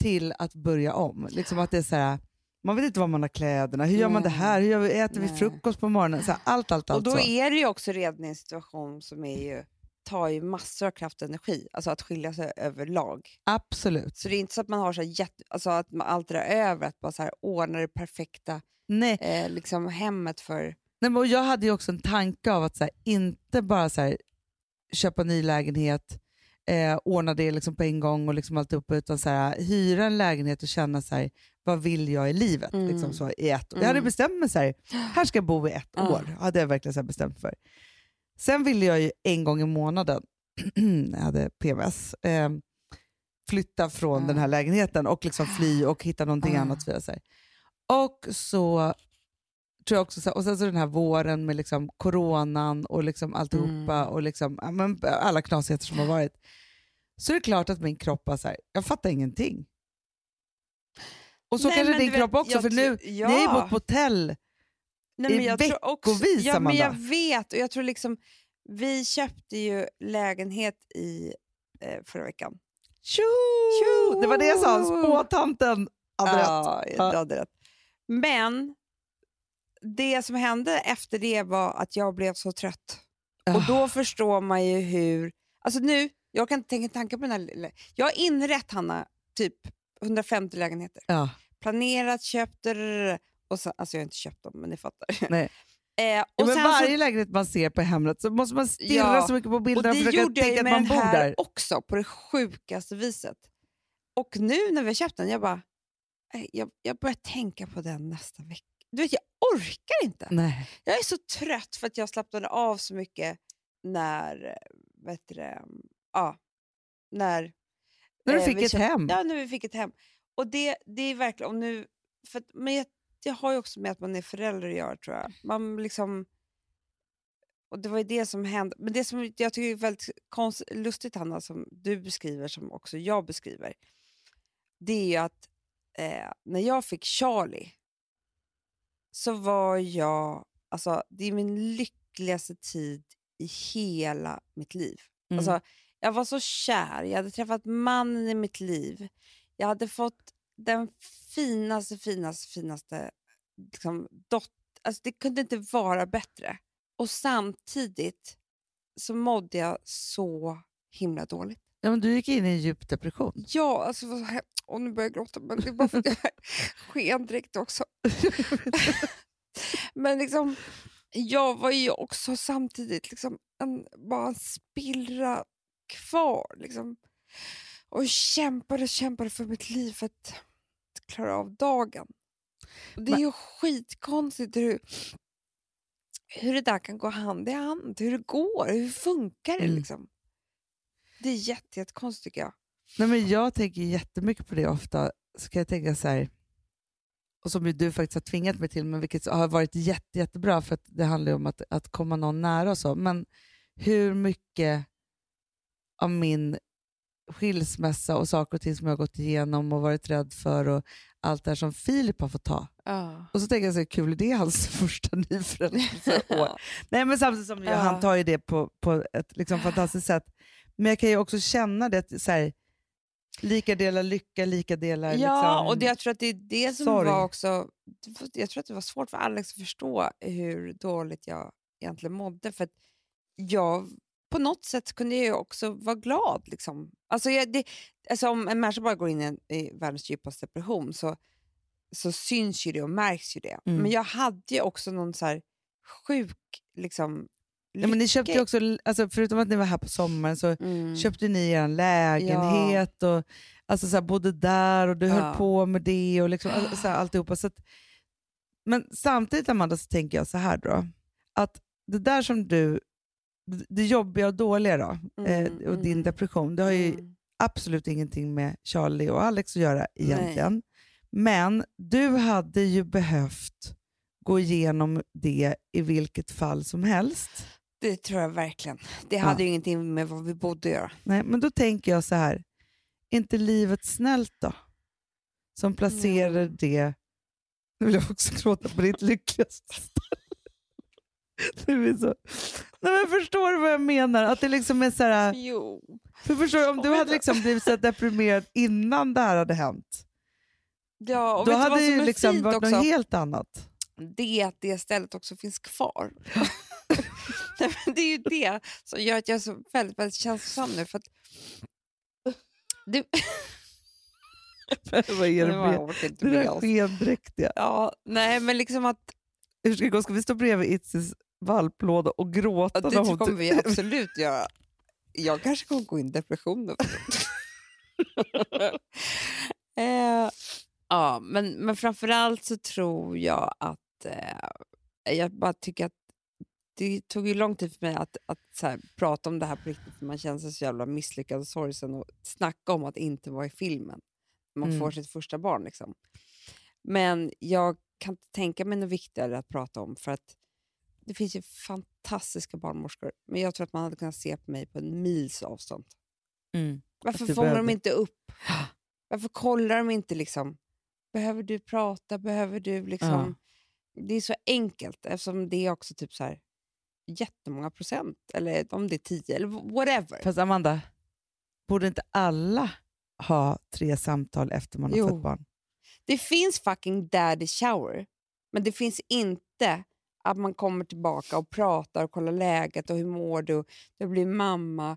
till att börja om. Liksom att det är så här, man vet inte var man har kläderna, hur gör man det Nej. här, hur gör vi, äter vi Nej. frukost på morgonen? Så här, allt, allt, allt. Och då så. är det ju också redan i en situation som är ju, tar ju massor av kraft och energi, alltså att skilja sig överlag. Absolut. Så det är inte så att man har så jätte, alltså att man allt det där över, att bara så här ordna det perfekta Nej, eh, liksom hemmet för... Nej, men jag hade ju också en tanke av att så här, inte bara så här, köpa ny lägenhet, eh, ordna det liksom på en gång och liksom alltihopa, utan så här, hyra en lägenhet och känna så här, vad vill jag i livet Mm. liksom så, i ett år. Jag hade Mm. bestämt mig så här, här ska jag bo i ett Ja. år. hade jag verkligen så bestämt för. Sen ville jag ju en gång i månaden, jag hade PMS, eh, flytta från Ja. den här lägenheten och liksom fly och hitta någonting Ja. annat. Så. Och så tror jag också, så- och sen så den här våren med liksom coronan och liksom alltihopa Mm. och liksom, ja, alla knasigheter som har varit. Så är det klart att min kropp var så här, jag fattar ingenting. Och så Nej, kanske din vet, kropp också, jag för nu, ja. ni bott på hotell. Nej, i men jag tror också, veckovis, ja, men jag vet, och jag tror liksom, vi köpte ju lägenhet i eh, förra veckan. Tjo! Tjo! Det var det jag sa, spåtanten hade rätt. Ja, Ja. jag hade rätt. Men det som hände efter det var att jag blev så trött. Och Ah. då förstår man ju hur... Alltså nu, jag kan inte tänka en tanke på den här... lilla- Jag har inrett, Hanna, typ 150 lägenheter. Ja, Planerat, köpt... Och sen, alltså jag har inte köpt dem, men ni fattar. nej. Eh, Ja, och men sen varje så, lägenhet man ser på Hemnet så måste man stirra Ja, så mycket på och bilderna och det försöka gjorde jag tänka ju att med man den bor här där. också, på det sjukaste viset. Och nu när vi har köpt den, jag bara... Jag, jag börjar tänka på den nästa vecka. Du vet, jag orkar inte. Nej. Jag är så trött för att jag slappnade av så mycket när... Vet du ja, när... När du eh, fick ett köpte- hem. Ja, när vi fick ett hem. Och det, det är verkligen... Och nu, för men jag, det har ju också med att man är förälder att göra, tror jag. Man liksom... Och det var ju det som hände. Men det som jag tycker är väldigt konst, lustigt, Hanna, som du beskriver, som också jag beskriver, det är ju att eh, när jag fick Charlie så var jag, alltså det är min lyckligaste tid i hela mitt liv. Mm. Alltså, jag var så kär, jag hade träffat mannen i mitt liv. Jag hade fått den finaste, finaste, finaste liksom, dot alltså, Det kunde inte vara bättre. Och samtidigt så mådde jag så himla dåligt. Ja, men du gick in i en djup depression. Ja, alltså, och nu börjar jag gråta, men det bara för att jag också. men liksom, jag var ju också samtidigt liksom en, bara en spillra kvar. Liksom. Och kämpade och kämpade för mitt liv för att klara av dagen. Och det är Men- ju skitkonstigt hur, hur det där kan gå hand i hand. Hur det går, hur funkar det? Mm. Liksom. Det är jätte, jättekonstigt tycker jag. Nej, men jag tänker jättemycket på det ofta. Så kan jag tänka så här, och som du faktiskt har tvingat mig till, men vilket har varit jätte, jättebra för att det handlar ju om att, att komma någon nära och så. Men hur mycket av min skilsmässa och saker och ting som jag har gått igenom och varit rädd för och allt det här som Filip har fått ta. Ja. Och så tänker jag så kul, det är hans första nyförälskelseår. Nej men samtidigt som jag, Ja. han tar ju det på, på ett liksom fantastiskt sätt. Men jag kan ju också känna det, så här, lika delar lycka, lika delar Ja, liksom, och det, jag tror att det är det som sorg. var också... Jag tror att det var svårt för Alex att förstå hur dåligt jag egentligen mådde. För att jag, på något sätt kunde jag också vara glad. Liksom. Alltså jag, det, alltså om en människa bara går in i, en, i världens djupaste depression så, så syns ju det och märks ju det. Mm. Men jag hade ju också någon så här sjuk liksom, Ja, men ni köpte också, alltså, förutom att ni var här på sommaren så Mm. köpte ni er lägenhet och alltså, så här, bodde där och du Ja. höll på med det och liksom, så här, alltihopa. Så att, men samtidigt Amanda så tänker jag så här då, att det där som du, det- jobbiga och dåliga då, Mm, eh, och din mm. depression, det har ju Mm. absolut ingenting med Charlie och Alex att göra egentligen. Men du hade ju behövt gå igenom det i vilket fall som helst. Det tror jag verkligen. Det Ja. hade ju ingenting med vad vi bodde att göra. Nej, men då tänker jag så här, är inte livet snällt då? Som placerar Mm. det... Nu vill jag också gråta på ditt lyckligaste ställe. Så... Nej, men förstår du vad jag menar? Att det liksom är så här, Jo. för förstår du, om du hade liksom blivit så deprimerad innan det här hade hänt, Ja, och då hade det ju liksom varit också? något helt annat. Det är att det stället också finns kvar. Nej, men det är ju det som gör att jag är så väldigt, väldigt känslosam nu. För att det, vad är det med det där skendräktiga? Ja, nej, men liksom att Hur ska, det gå? ska vi stå bredvid Itzis valplåda och gråta? ja, det hon- kommer vi absolut göra. Jag kanske kommer gå in i depression. eh, ja, men, men framförallt så tror jag att eh, jag bara tycker att det tog ju lång tid för mig att, att här, prata om det här på riktigt. för Man känner sig så jävla misslyckad och sorgsen och snacka om att inte vara i filmen. Man Mm. får sitt första barn. Liksom. Men jag kan inte tänka mig något viktigare att prata om för att det finns ju fantastiska barnmorskor. Men jag tror att man hade kunnat se på mig på en mils avstånd. Mm. Varför fångar de behövde- inte upp? Varför kollar de inte liksom? Behöver du prata? Behöver du liksom... Det är så enkelt eftersom det är också typ så här jättemånga procent. Eller om det är tio eller whatever. Fast Amanda, borde inte alla ha tre samtal efter man har Jo. fått barn? Det finns fucking daddy shower. Men det finns inte att man kommer tillbaka och pratar och kollar läget och hur mår du? Du blir mamma.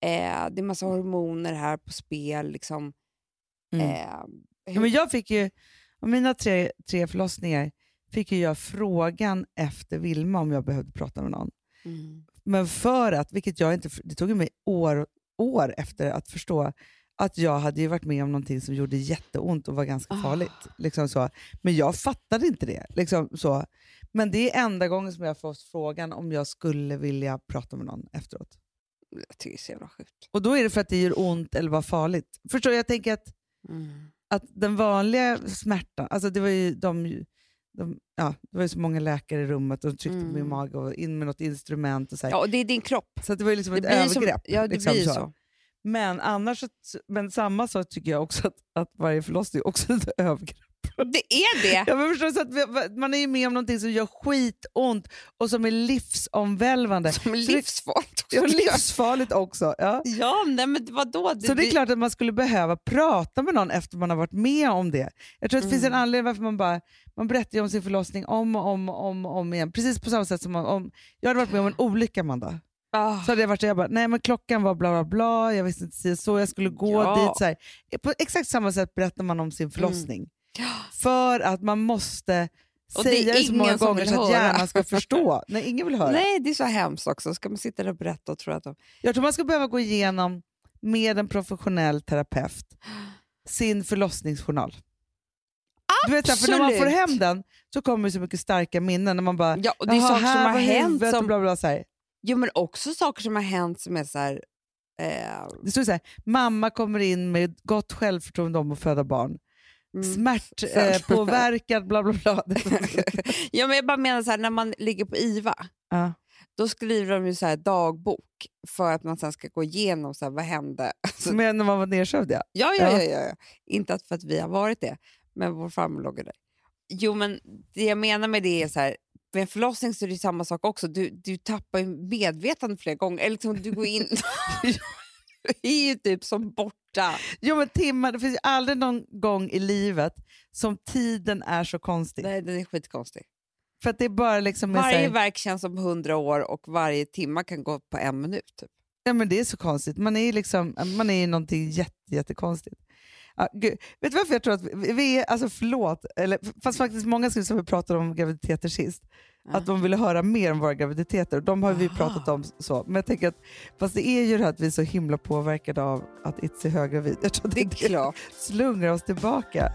Eh, det är massa hormoner här på spel. Liksom. Mm. Eh, Ja, men jag fick ju, av mina tre, tre förlossningar fick jag frågan efter Vilma om jag behövde prata med någon. mm. Men för att, vilket jag inte, det tog mig år, år efter att förstå att jag hade ju varit med om någonting som gjorde jätteont och var ganska Ah. farligt. Liksom så. Men jag fattade inte det. Liksom så. Men det är enda gången som jag fått frågan om jag skulle vilja prata med någon efteråt. Jag tycker det är så jävla sjukt. Och då är det för att det gör ont eller var farligt. Förstår du? Jag tänker att Mm. att den vanliga smärtan, alltså det var ju de, de ja, det var ju så många läkare i rummet och de tryckte på min Mm. mage och in med något instrument och så, här. Ja, och det är din kropp. så det var ju liksom Det ett blir som, övergrepp. ja, det liksom blir så. så. Men annars, men samma sak tycker jag också att, att varje förlossning också är ett övergrepp. Det är det. Ja, men förstår, så att man är ju med om någonting som gör skitont och som är livsomvälvande. Som är Så det- livsfarligt. Ja, livsfarligt också. Ja. Ja, nej, men vadå? Så det är klart att man skulle behöva prata med någon efter man har varit med om det. Jag tror att det finns en Mm. anledning varför man bara man berättar om sin förlossning om och om och om, och om igen. Precis på samma sätt som om, om jag hade varit med om en olycka, Amanda. Ah, Så hade jag varit där, jag bara, nej men klockan var bla bla bla, jag visste inte så, jag skulle gå Ja. Mm. dit. Så här. På exakt samma sätt berättar man om sin förlossning. För att man måste Och det säga det så många gånger så att hjärnan ska förstå. Nej, ingen vill höra. Nej, det är så hemskt också. Ska man sitta där och berätta och tro att de... Jag tror man ska behöva gå igenom med en professionell terapeut sin förlossningsjournal. Du vet, för när man får hem den så kommer det så mycket starka minnen. När man bara, Ja, och det är "Jaha, saker som har hänt och som... Bla bla, så här. Jo, men också saker som har hänt som är så här... Eh, Det står så här, mamma kommer in med gott självförtroende om att föda barn. Mm. Smärtpåverkad, eh, bla bla bla. ja, men jag bara menar så här, när man ligger på IVA, ja. då skriver de ju så här dagbok för att man sen ska gå igenom så här, vad hände. Så, Men när man var nedsövd ja. ja, ja, Ja. ja, ja. Inte att för att vi har varit det, men vår farmor låg där. Jo, men det jag menar med det är så här, med en förlossning så är det samma sak också. Du, du tappar ju medvetande flera gånger. Eller liksom, du går in... du är ju typ som borta. Jo men timmar, det finns ju aldrig någon gång i livet som tiden är så konstig. Nej, den är skitkonstig. För det är bara liksom... Varje här- verk känns som hundra år och varje timma kan gå på en minut. Typ. Ja, men det är så konstigt. Man är ju liksom, man är någonting jätte, jättekonstigt. Ja, gud. Vet du varför jag tror att vi, är, alltså förlåt, eller, fast faktiskt många skulle som vi pratade om graviditeter sist. Att de ville höra mer om våra graviditeter. De har vi pratat om så. Men jag tänker att, fast det är ju det här att vi är så himla påverkade av att Itzy är höggravid. Jag tror Det är klart. slungrar oss tillbaka.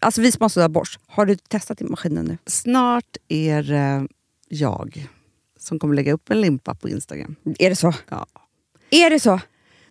Alltså vi som har sådär borst, har du testat i maskinen nu? Snart är det jag som kommer lägga upp en limpa på Instagram. Är det så? Ja. Är det så?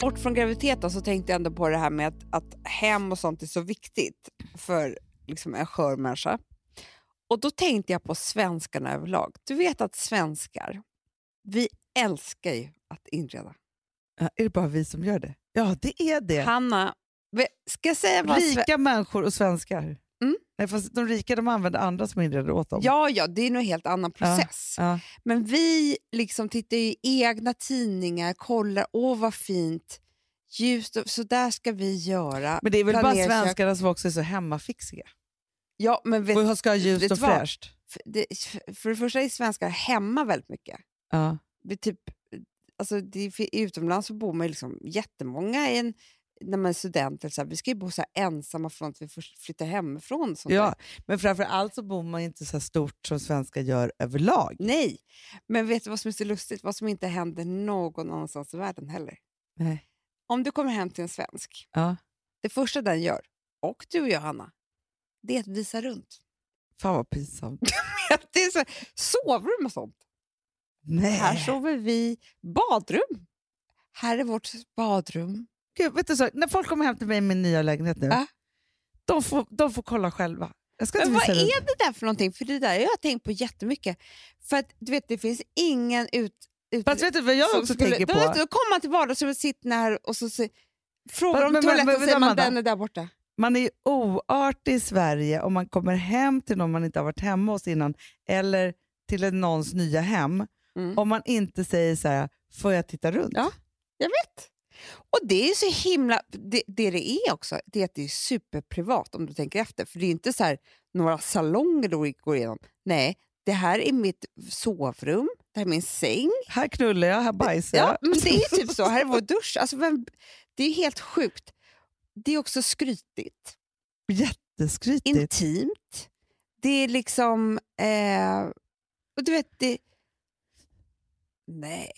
Bort från graviditeten så tänkte jag ändå på det här med att, att hem och sånt är så viktigt för liksom, en skör människa. Och då tänkte jag på svenskarna överlag. Du vet att svenskar, vi älskar ju att inreda. Ja, är det bara vi som gör det? Ja, det är det. Hanna, ska jag säga vad... Rika människor och svenskar. Mm. Nej, fast de rika de använder andra som inreder åt dem. Ja, ja, det är nog en helt annan process. Ja. Men vi liksom tittar i egna tidningar, kollar, åh vad fint, ljust, så där ska vi göra. Men det är väl bara Planera kök. svenskarna som också är så hemmafixiga Ja, men vet, och ska ha ljust och fräscht. för, det, för det första är svenskar hemma väldigt mycket. Ja. Vi typ, alltså det, utomlands så bor man liksom jättemånga i en, när man är student. eller Så här, vi ska ju bo så ensamma från att vi först flyttar hemifrån. Sånt Ja, där. men framför allt så bor man inte så stort som svenskar gör överlag. Nej, men vet du vad som är så lustigt? Vad som inte händer någon annanstans i världen heller. Nej. Om du kommer hem till en svensk, Ja. det första den gör, och du och jag Hanna, det är att visa runt. Fan vad pinsamt. det är så, sovrum och sånt. Nej. Här sover vi. Badrum. Här är vårt badrum. Gud, vet du så, när folk kommer hem till mig i min nya lägenhet nu, Ja. de, får, de får kolla själva. Jag ska Men inte vad visa är det där för någonting? För det där har jag tänkt på jättemycket. För att du vet, det finns ingen ut... ut Fast vet du vad jag också skulle- tänker på? Då kommer man till vardagsrummet, sitter här och så se, frågar Men- om men- toaletten men- och men- säger man den är där borta. Man är ju oartig i Sverige om man kommer hem till någon man inte har varit hemma hos innan eller till någons nya hem Mm. om man inte säger så här, får jag titta runt? Ja. Jag vet. Och det är så himla... Det, det det är också, det är att det är superprivat om du tänker efter. För det är inte så här några salonger du går igenom. Nej, det här är mitt sovrum, det här är min säng. Här knullar jag, här bajsar Ja, jag. men det är typ så. Här är vår dusch. Alltså, vem, det är helt sjukt. Det är också skrytigt. Jätteskrytigt. Intimt. Det är liksom... Eh, Och du vet, det... Nej.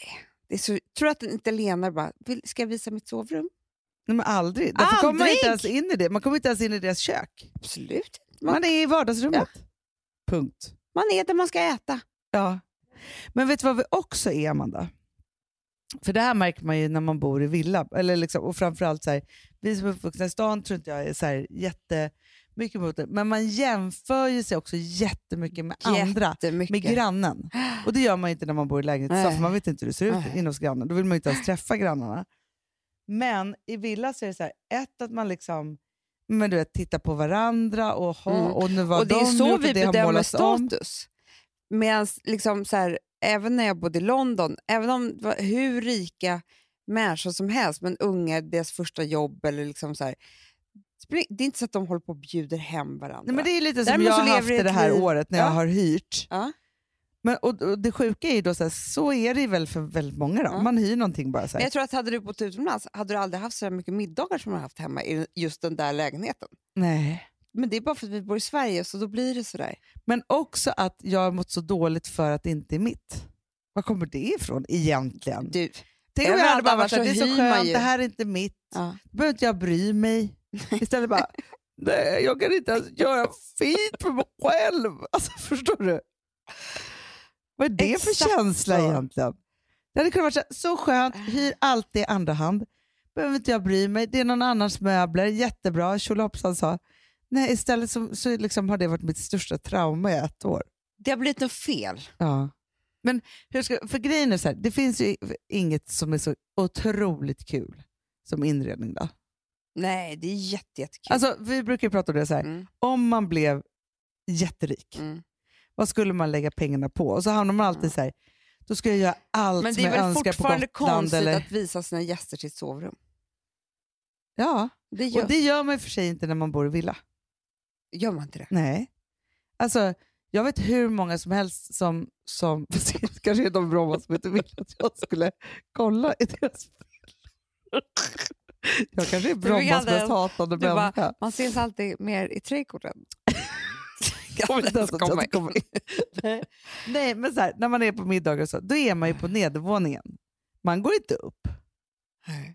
Det är så... Tror du att en italienare bara, vill, ska jag visa mitt sovrum? Nej, men aldrig. Därför kommer man inte ens Aldrig! in i det. Man kommer inte ens in i deras kök. Absolut man, Man är i vardagsrummet. Punkt. man är där man ska äta. Ja. Men vet du vad vi också är, Amanda? För det här märker man ju när man bor i villa. Eller liksom, och framförallt så här, vi som är uppvuxna i stan tror inte jag är så här jättemycket emot det. Men man jämför ju sig också jättemycket med andra. Med grannen. Och det gör man inte när man bor i lägenhet för man vet inte hur det ser ut Nej. inne hos grannen. Då vill man inte ens träffa grannarna. Men i villa så är det så här, ett att man liksom men du vet, tittar på varandra och, ha, Mm. och nu var och det de är så gjort vi bedömer om. status. Medan liksom så här, även när jag bodde i London, även om det var hur rika människor som helst, men unga, deras första jobb eller liksom så här, det är inte så att de håller på och bjuder hem varandra. Nej, men det är lite som Däremot jag har haft det, det här liv- året när Ja. jag har hyrt. Ja. Men, och, och Det sjuka är ju då så, här, så är det väl för väldigt många. Då. Ja. Man hyr någonting bara. Så Men här. jag tror att hade du bott utomlands hade du aldrig haft så här mycket middagar som du har haft hemma i just den där lägenheten. Nej. Men det är bara för att vi bor i Sverige, så då blir det sådär. Men också att jag har mått så dåligt för att det inte är mitt. Var kommer det ifrån egentligen? Du, Tänk om jag hade bara varit såhär, det är så skönt, ju." det här är inte mitt. ja. Behöver inte jag bry mig. Istället bara, nej jag kan inte ens göra fint för mig själv. Alltså förstår du? Vad är det för Exakt känsla så. egentligen? Det hade kunnat vara så, så skönt, hyr alltid i andra hand. Behöver inte jag bry mig, det är någon annans möbler, jättebra, tjolahoppsan sa. Nej, istället så, så liksom har det varit mitt största trauma i ett år. Det har blivit något fel. Ja. Men hur ska, för grejen är så här, det finns ju inget som är så otroligt kul som inredning. Då. Nej, det är jätte, jättekul. Alltså, vi brukar prata om det så här. mm, om man blev jätterik, mm. vad skulle man lägga pengarna på? Och så hamnar man alltid Mm. så här, då ska jag göra allt Men som det är jag väl önskar på fortfarande Gotland. konstigt Eller, att visa sina gäster sitt sovrum. ja, Det gör, och det gör man i och för sig inte när man bor i villa. gör man inte det? Nej. Alltså, jag vet hur många som helst som, som det kanske är de Bromma som inte vill att jag skulle kolla i deras villor. Jag kanske är Brommas mest hatade du bara, människa. Man ses alltid mer i trädgården. Att. Nej. Nej, men så här, när man är på middagar så, då är man ju på nedervåningen. Man går inte upp. Nej.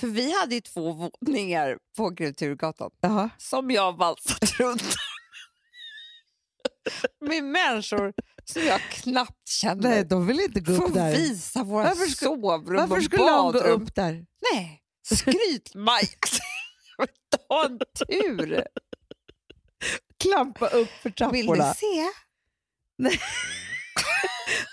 För vi hade ju två våningar på Kulturgatan Jaha. som jag valsat runt med människor som jag knappt känner. Nej, de vill inte gå upp där. visa våra Varför sovrum Varför och skulle de gå badrum. upp där? Nej, skryt-Maj. Ta en tur. Klampa upp för Vill trapporna. ni se?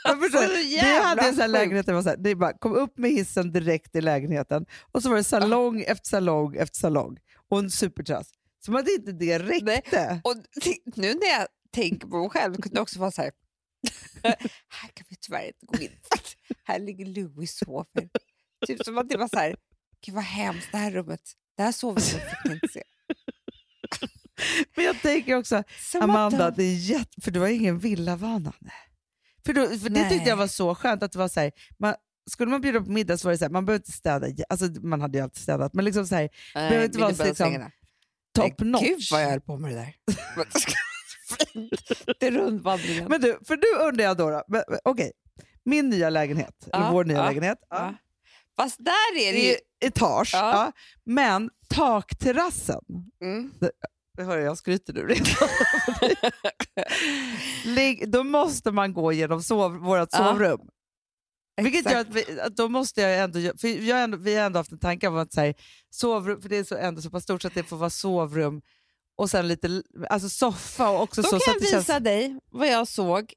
Jag förstår. Alltså, Vi jävla hade en sån här sjukt. lägenhet där det var så här, det bara, kom upp med hissen direkt i lägenheten och så var det salong efter salong efter salong och en superterrass. Som att inte det räckte. Och t- nu när jag tänker på mig själv kunde det också vara så här. här kan vi tyvärr inte gå in. här ligger Louis sover. Typ som att det var så här. Gud vad hemskt det här rummet. Det här sovrummet fick inte se. Men jag tänker också, Som Amanda, att de, det är jätte, för du har ingen villavana. För, då, för det tyckte jag var så skönt. att det var så här, man, Skulle man bjuda på middag så var det så här, man behöver inte städa, alltså man hade ju alltid städat, men liksom så här, Nej, behöver inte vara liksom top notch. Gud vad jag höll på med det där. Det är rundvandringen. Men du, för nu undrar jag då, då okej, min nya lägenhet, eller Ja, vår nya ja, lägenhet, ja. Fast där är det ju... etage, Ja. ja. men takterrassen, Mm. det hör jag, jag skryter nu redan. Då måste man gå genom sov, vårt Ja, sovrum. Vilket gör Exakt. att, vi, att då måste jag ändå, för jag ändå, vi har ändå haft en tanke om att så här, sovrum, för det är så, ändå så pass stort så att det får vara sovrum och sen lite alltså soffa och också Då så, kan så jag visa känns... dig vad jag såg.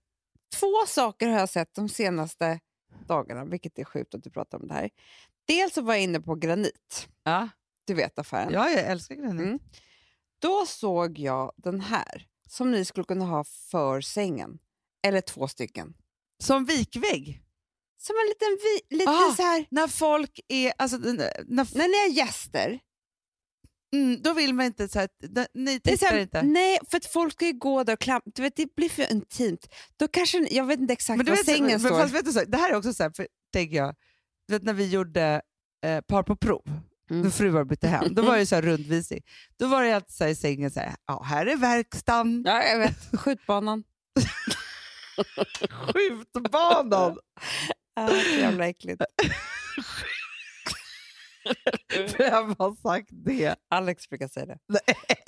Två saker har jag sett de senaste dagarna, vilket är sjukt att du pratar om det här. Dels så var jag inne på Granit, Ja, du vet affären. ja, jag älskar granit. Mm. Då såg jag den här, som ni skulle kunna ha för sängen. Eller två stycken. Som vikvägg. Som en liten, vi, lite Ah. så här, När folk är... Alltså, när, när, när ni är gäster. Mm, då vill man inte... Så här, ni tittar här, inte. Nej, för att folk ska ju gå där och klampa. Du vet, det blir för intimt. Då kanske, jag vet inte exakt Men var vet, sängen men, står. fast vet du, så, det här är också så här, för, tänker jag, du vet när vi gjorde eh, par på prov, Mm. när fruar bytte hem, då var det så här rundvisning. Då var det alltid så här i sängen, så här, ja, här är verkstaden. Ja, jag vet. Skjutbanan. Skjutbanan! Ja, så jävla äckligt. Vem har sagt det? Alex brukar säga det.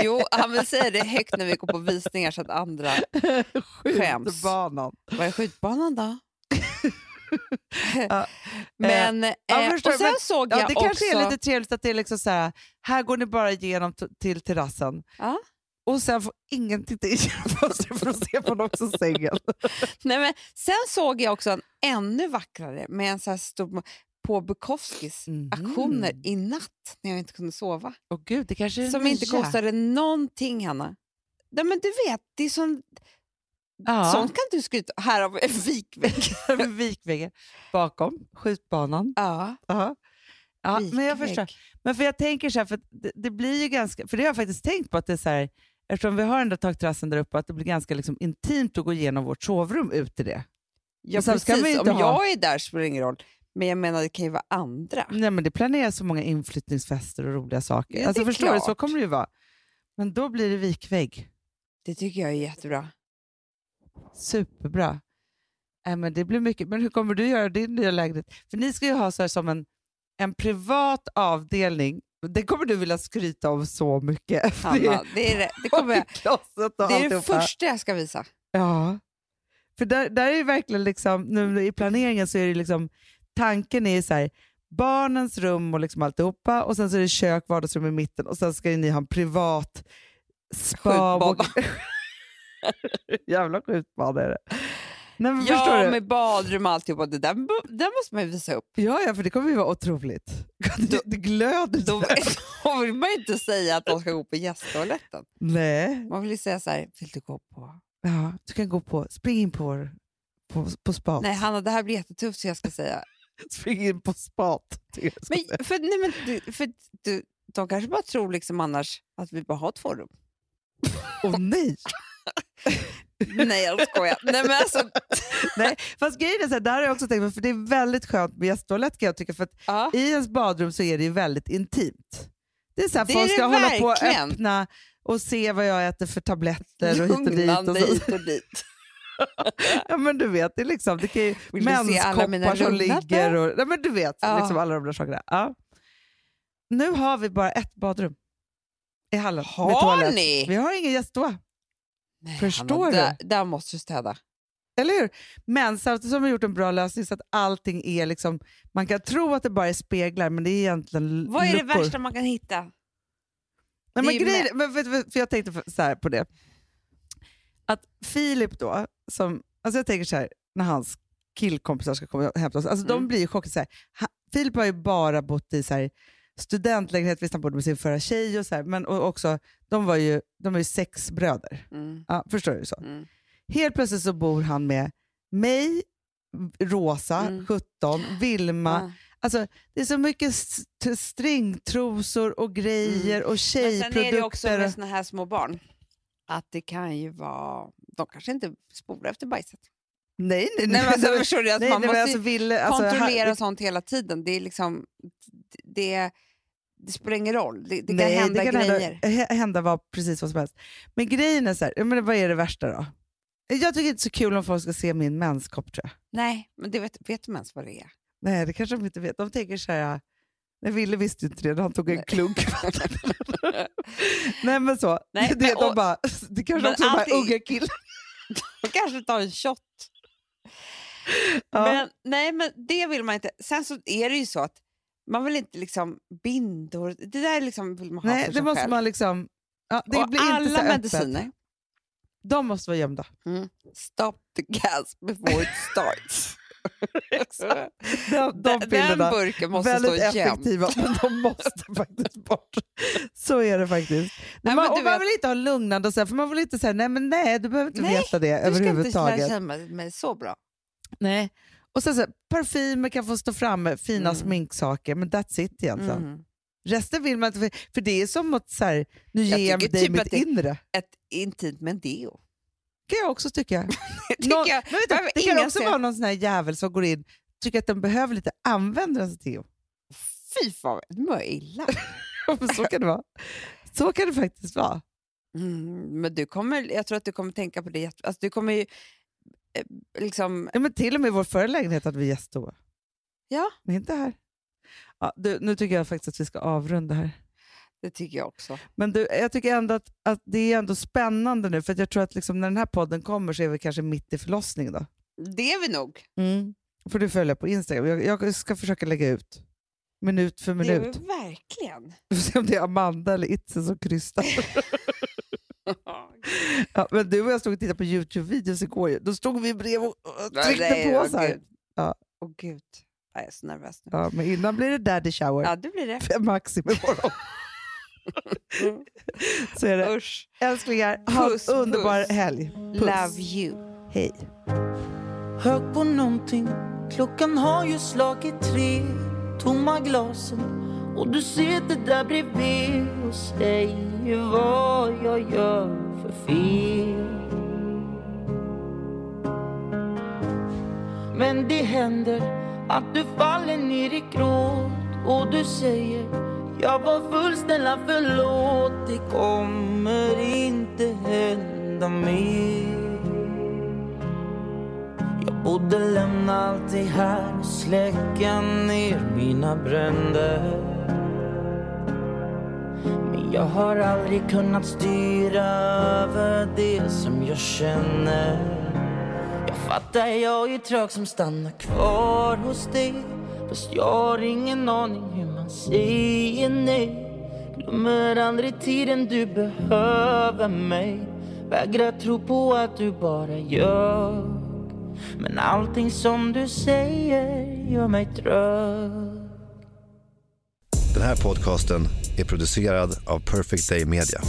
Jo, han vill säga det högt när vi går på visningar så att andra... Skäms. Skjutbanan. Vad är skjutbanan då? Ja, men, eh, ja, förstår och sen men- såg Ja, jag det också... kanske är lite trevligt att det är liksom så här, här går ni bara igenom till terrassen. Ja. Och sen får ingen titta in genom fönstret för att se på någon också sängen. Nej, men sen såg jag också en ännu vackrare med en så här stor på Bukowskis Mhm. aktioner i natt när jag inte kunde sova. Åh gud, det kanske är Som inte kostade någonting, Hanna. Nej, men du vet, det är sån, Ja. sånt kan du skryta Här har vi en vikvägg. Vikväggen bakom skjutbanan. ja, Ja. Ja, men jag förstår. Men för jag tänker så här, för det, det blir ju ganska, för det har jag faktiskt tänkt på att det är så här, eftersom vi har den där takterrassen där uppe, att det blir ganska liksom intimt att gå igenom vårt sovrum ut till det. Ja, precis. Om ha- jag är där spelar det ingen roll. Men jag menar, det kan ju vara andra. Nej, men det planeras så många inflyttningsfester och roliga saker. Ja, alltså, förstår du, så klart. kommer det ju vara. Men då blir det vikvägg. Det tycker jag är jättebra. Superbra. Nej, men det blir mycket. Men hur kommer du göra din nya lägenhet? För ni ska ju ha så som en, en privat avdelning. Det kommer du vilja skryta om så mycket. För det är- Hanna, det är det, det, kommer jag, det, är det första jag ska visa. Ja. För där, där är verkligen liksom, nu i planeringen så är det liksom, tanken är så här, barnens rum och liksom alltihopa och sen så är det kök, vardagsrum i mitten och sen ska ni ha en privat spa. och-. Jävla skjutbana är det. Nej, men Ja, med badrum och alltihopa. Det där, där måste man ju visa upp. Ja, ja, för det kommer ju vara otroligt. Det, det glöder Då, då vill man ju inte säga att de ska gå på gästtoaletten. Nej, Man vill ju säga så här, vill du gå på... ja, du kan gå på, spring in på, på, på spat. Nej Hanna, det här blir jättetufft så jag ska säga. Spring in på spat. Men, för, nej, men, du- för du, de kanske bara tror liksom annars att vi bara har två rum. Åh nej! Nej jag skojar. Nej, men alltså, nej! Fast grejen är så här, där har jag också tänkt för det är väldigt skönt med gästtoalett kan jag tycka, för ja. i ens badrum så är det ju väldigt intimt. Det är så här, Det folk ska hålla på och verkligen. öppna och se vad jag äter för tabletter och hit och dit. Och hit och dit. Ja, men du vet, det är liksom, det kan ju Vill du se alla mina menskoppar som ligger och nej, men du vet, Ja. liksom alla de där sakerna. Ja. Nu har vi bara ett badrum i hallen. Har ni? Vi har ingen gästtoa, Förstår Hanna, du? Där, där måste du städa. eller hur? Men samtidigt som vi har gjort en bra lösning så att allting är liksom, man kan tro att det bara är speglar men det är egentligen Vad är det luckor. värsta man kan hitta? Nej, Det men grejen, men, du, för jag tänkte för- så här på det. Att Filip då, som, alltså jag tänker så här, när hans killkompisar ska komma och hämta oss, alltså de Mm. blir ju chockade. Så här, ha, Filip har ju bara bott i så här, studentlägenhet, visst han bodde med sin förra tjej och så här, men och också, de var ju, de var ju sex bröder. Mm. Ja, förstår du så? Mm. Helt plötsligt så bor han med mig, Rosa, Mm. 17, Vilma. Ja. Alltså, det är så mycket st- stringtrosor och grejer och Men sen är tjejprodukter. det också med såna här små barn att det kan ju vara... De kanske inte spolar efter bajset. Nej, nej, Nej, men alltså, förstår du? Att nej, man nej, måste men alltså, ju ville, alltså, kontrollera här- sånt hela tiden. Det är liksom... Det, det spelar ingen roll. Det, det kan nej, hända det kan grejer. Hända, hä- hända vad, precis vad som helst. Men grejen är så här, menar, vad är det värsta då? Jag tycker inte så kul om folk ska se min menskopp tror jag. Nej, men det vet, vet ens vad det är? Nej, det kanske de inte vet. De tänker så här, nej, Ville visste inte det han tog en Nej. klunk. nej men så, Nej, det, men- de och- bara, det kanske också är de här unga killarna. De kanske tar en shot. Ja. Men, nej, men det vill man inte. Sen så är det ju så att man vill inte liksom bindor. Det där liksom vill man ha Nej, för det sig måste själv. man liksom... Ja, det och blir inte så alla öppet. mediciner. De måste vara gömda. Stop the gas before it starts. De, de bilderna, Den burken måste väldigt stå effektiva, men de måste faktiskt bort. Så är det faktiskt. Nej, man, men du och man vill inte ha lugnande, och så här, för man vill inte säga nej men nej, du behöver inte Nej, veta det Du ska inte överhuvudtaget. känna mig så bra. Nej. Och sen så, här, parfymer kan få stå framme, fina Mm. sminksaker, men that's it egentligen. Mm. Resten vill man inte, för, för det är som att så här, nu Jag ger jag dig typ mitt inre. Ett intimt med en deo. Kan jag också tycka. Det tycker Nå- jag. men vet du, behöver det kan också vara någon sån här jävel som går in tycker att den behöver lite använder den till deo. Fy fan, du mår illa. Men så kan det vara. Så kan det faktiskt vara. Mm, men du kommer, jag tror att du kommer tänka på det. Alltså, du kommer ju, liksom, Ja, men till och med i vår förra lägenhet hade vi gäst då. Ja. Men inte här. Ja, du, nu tycker jag faktiskt att vi ska avrunda här. Det tycker jag också. Men du, jag tycker ändå att, att det är ändå spännande nu, för jag tror att liksom när den här podden kommer så är vi kanske mitt i förlossningen. Då. Det är vi nog. Får du följa på Instagram. Jag, jag ska försöka lägga ut minut för Det är vi minut. verkligen. Vi får se om det är Amanda eller Itze som krystar. ja, men du och jag stod och tittade på Youtube-videos igår. Då stod vi bredvid och tryckte Nej, på så här. Ja. Åh gud, jag är så nervös nu. Ja, men innan blir det daddy shower. Ja, det blir det. För Maxim imorgon. Mm. så är det. Usch. Älsklingar, ha Puss, en underbar puss. helg. Puss. Love you. Hej. Hög på någonting, klockan har ju slagit tre Tomma glasen och du sitter där bredvid och säger vad jag gör för fel Men det händer att du faller ner i gråt och du säger jag var full, snälla förlåt Det kommer inte hända mer. Jag borde lämna allt det här och släcka ner mina bränder. Men jag har aldrig kunnat styra över det som jag känner. Jag fattar, jag är trög som stannar kvar hos dig. Fast jag har ingen aning hur man säger nej. Glömmer aldrig tiden du behöver mig. Vägrar tro på att du bara gör. Men allting som du säger gör mig trött Den här podcasten är producerad av Perfect Day Media.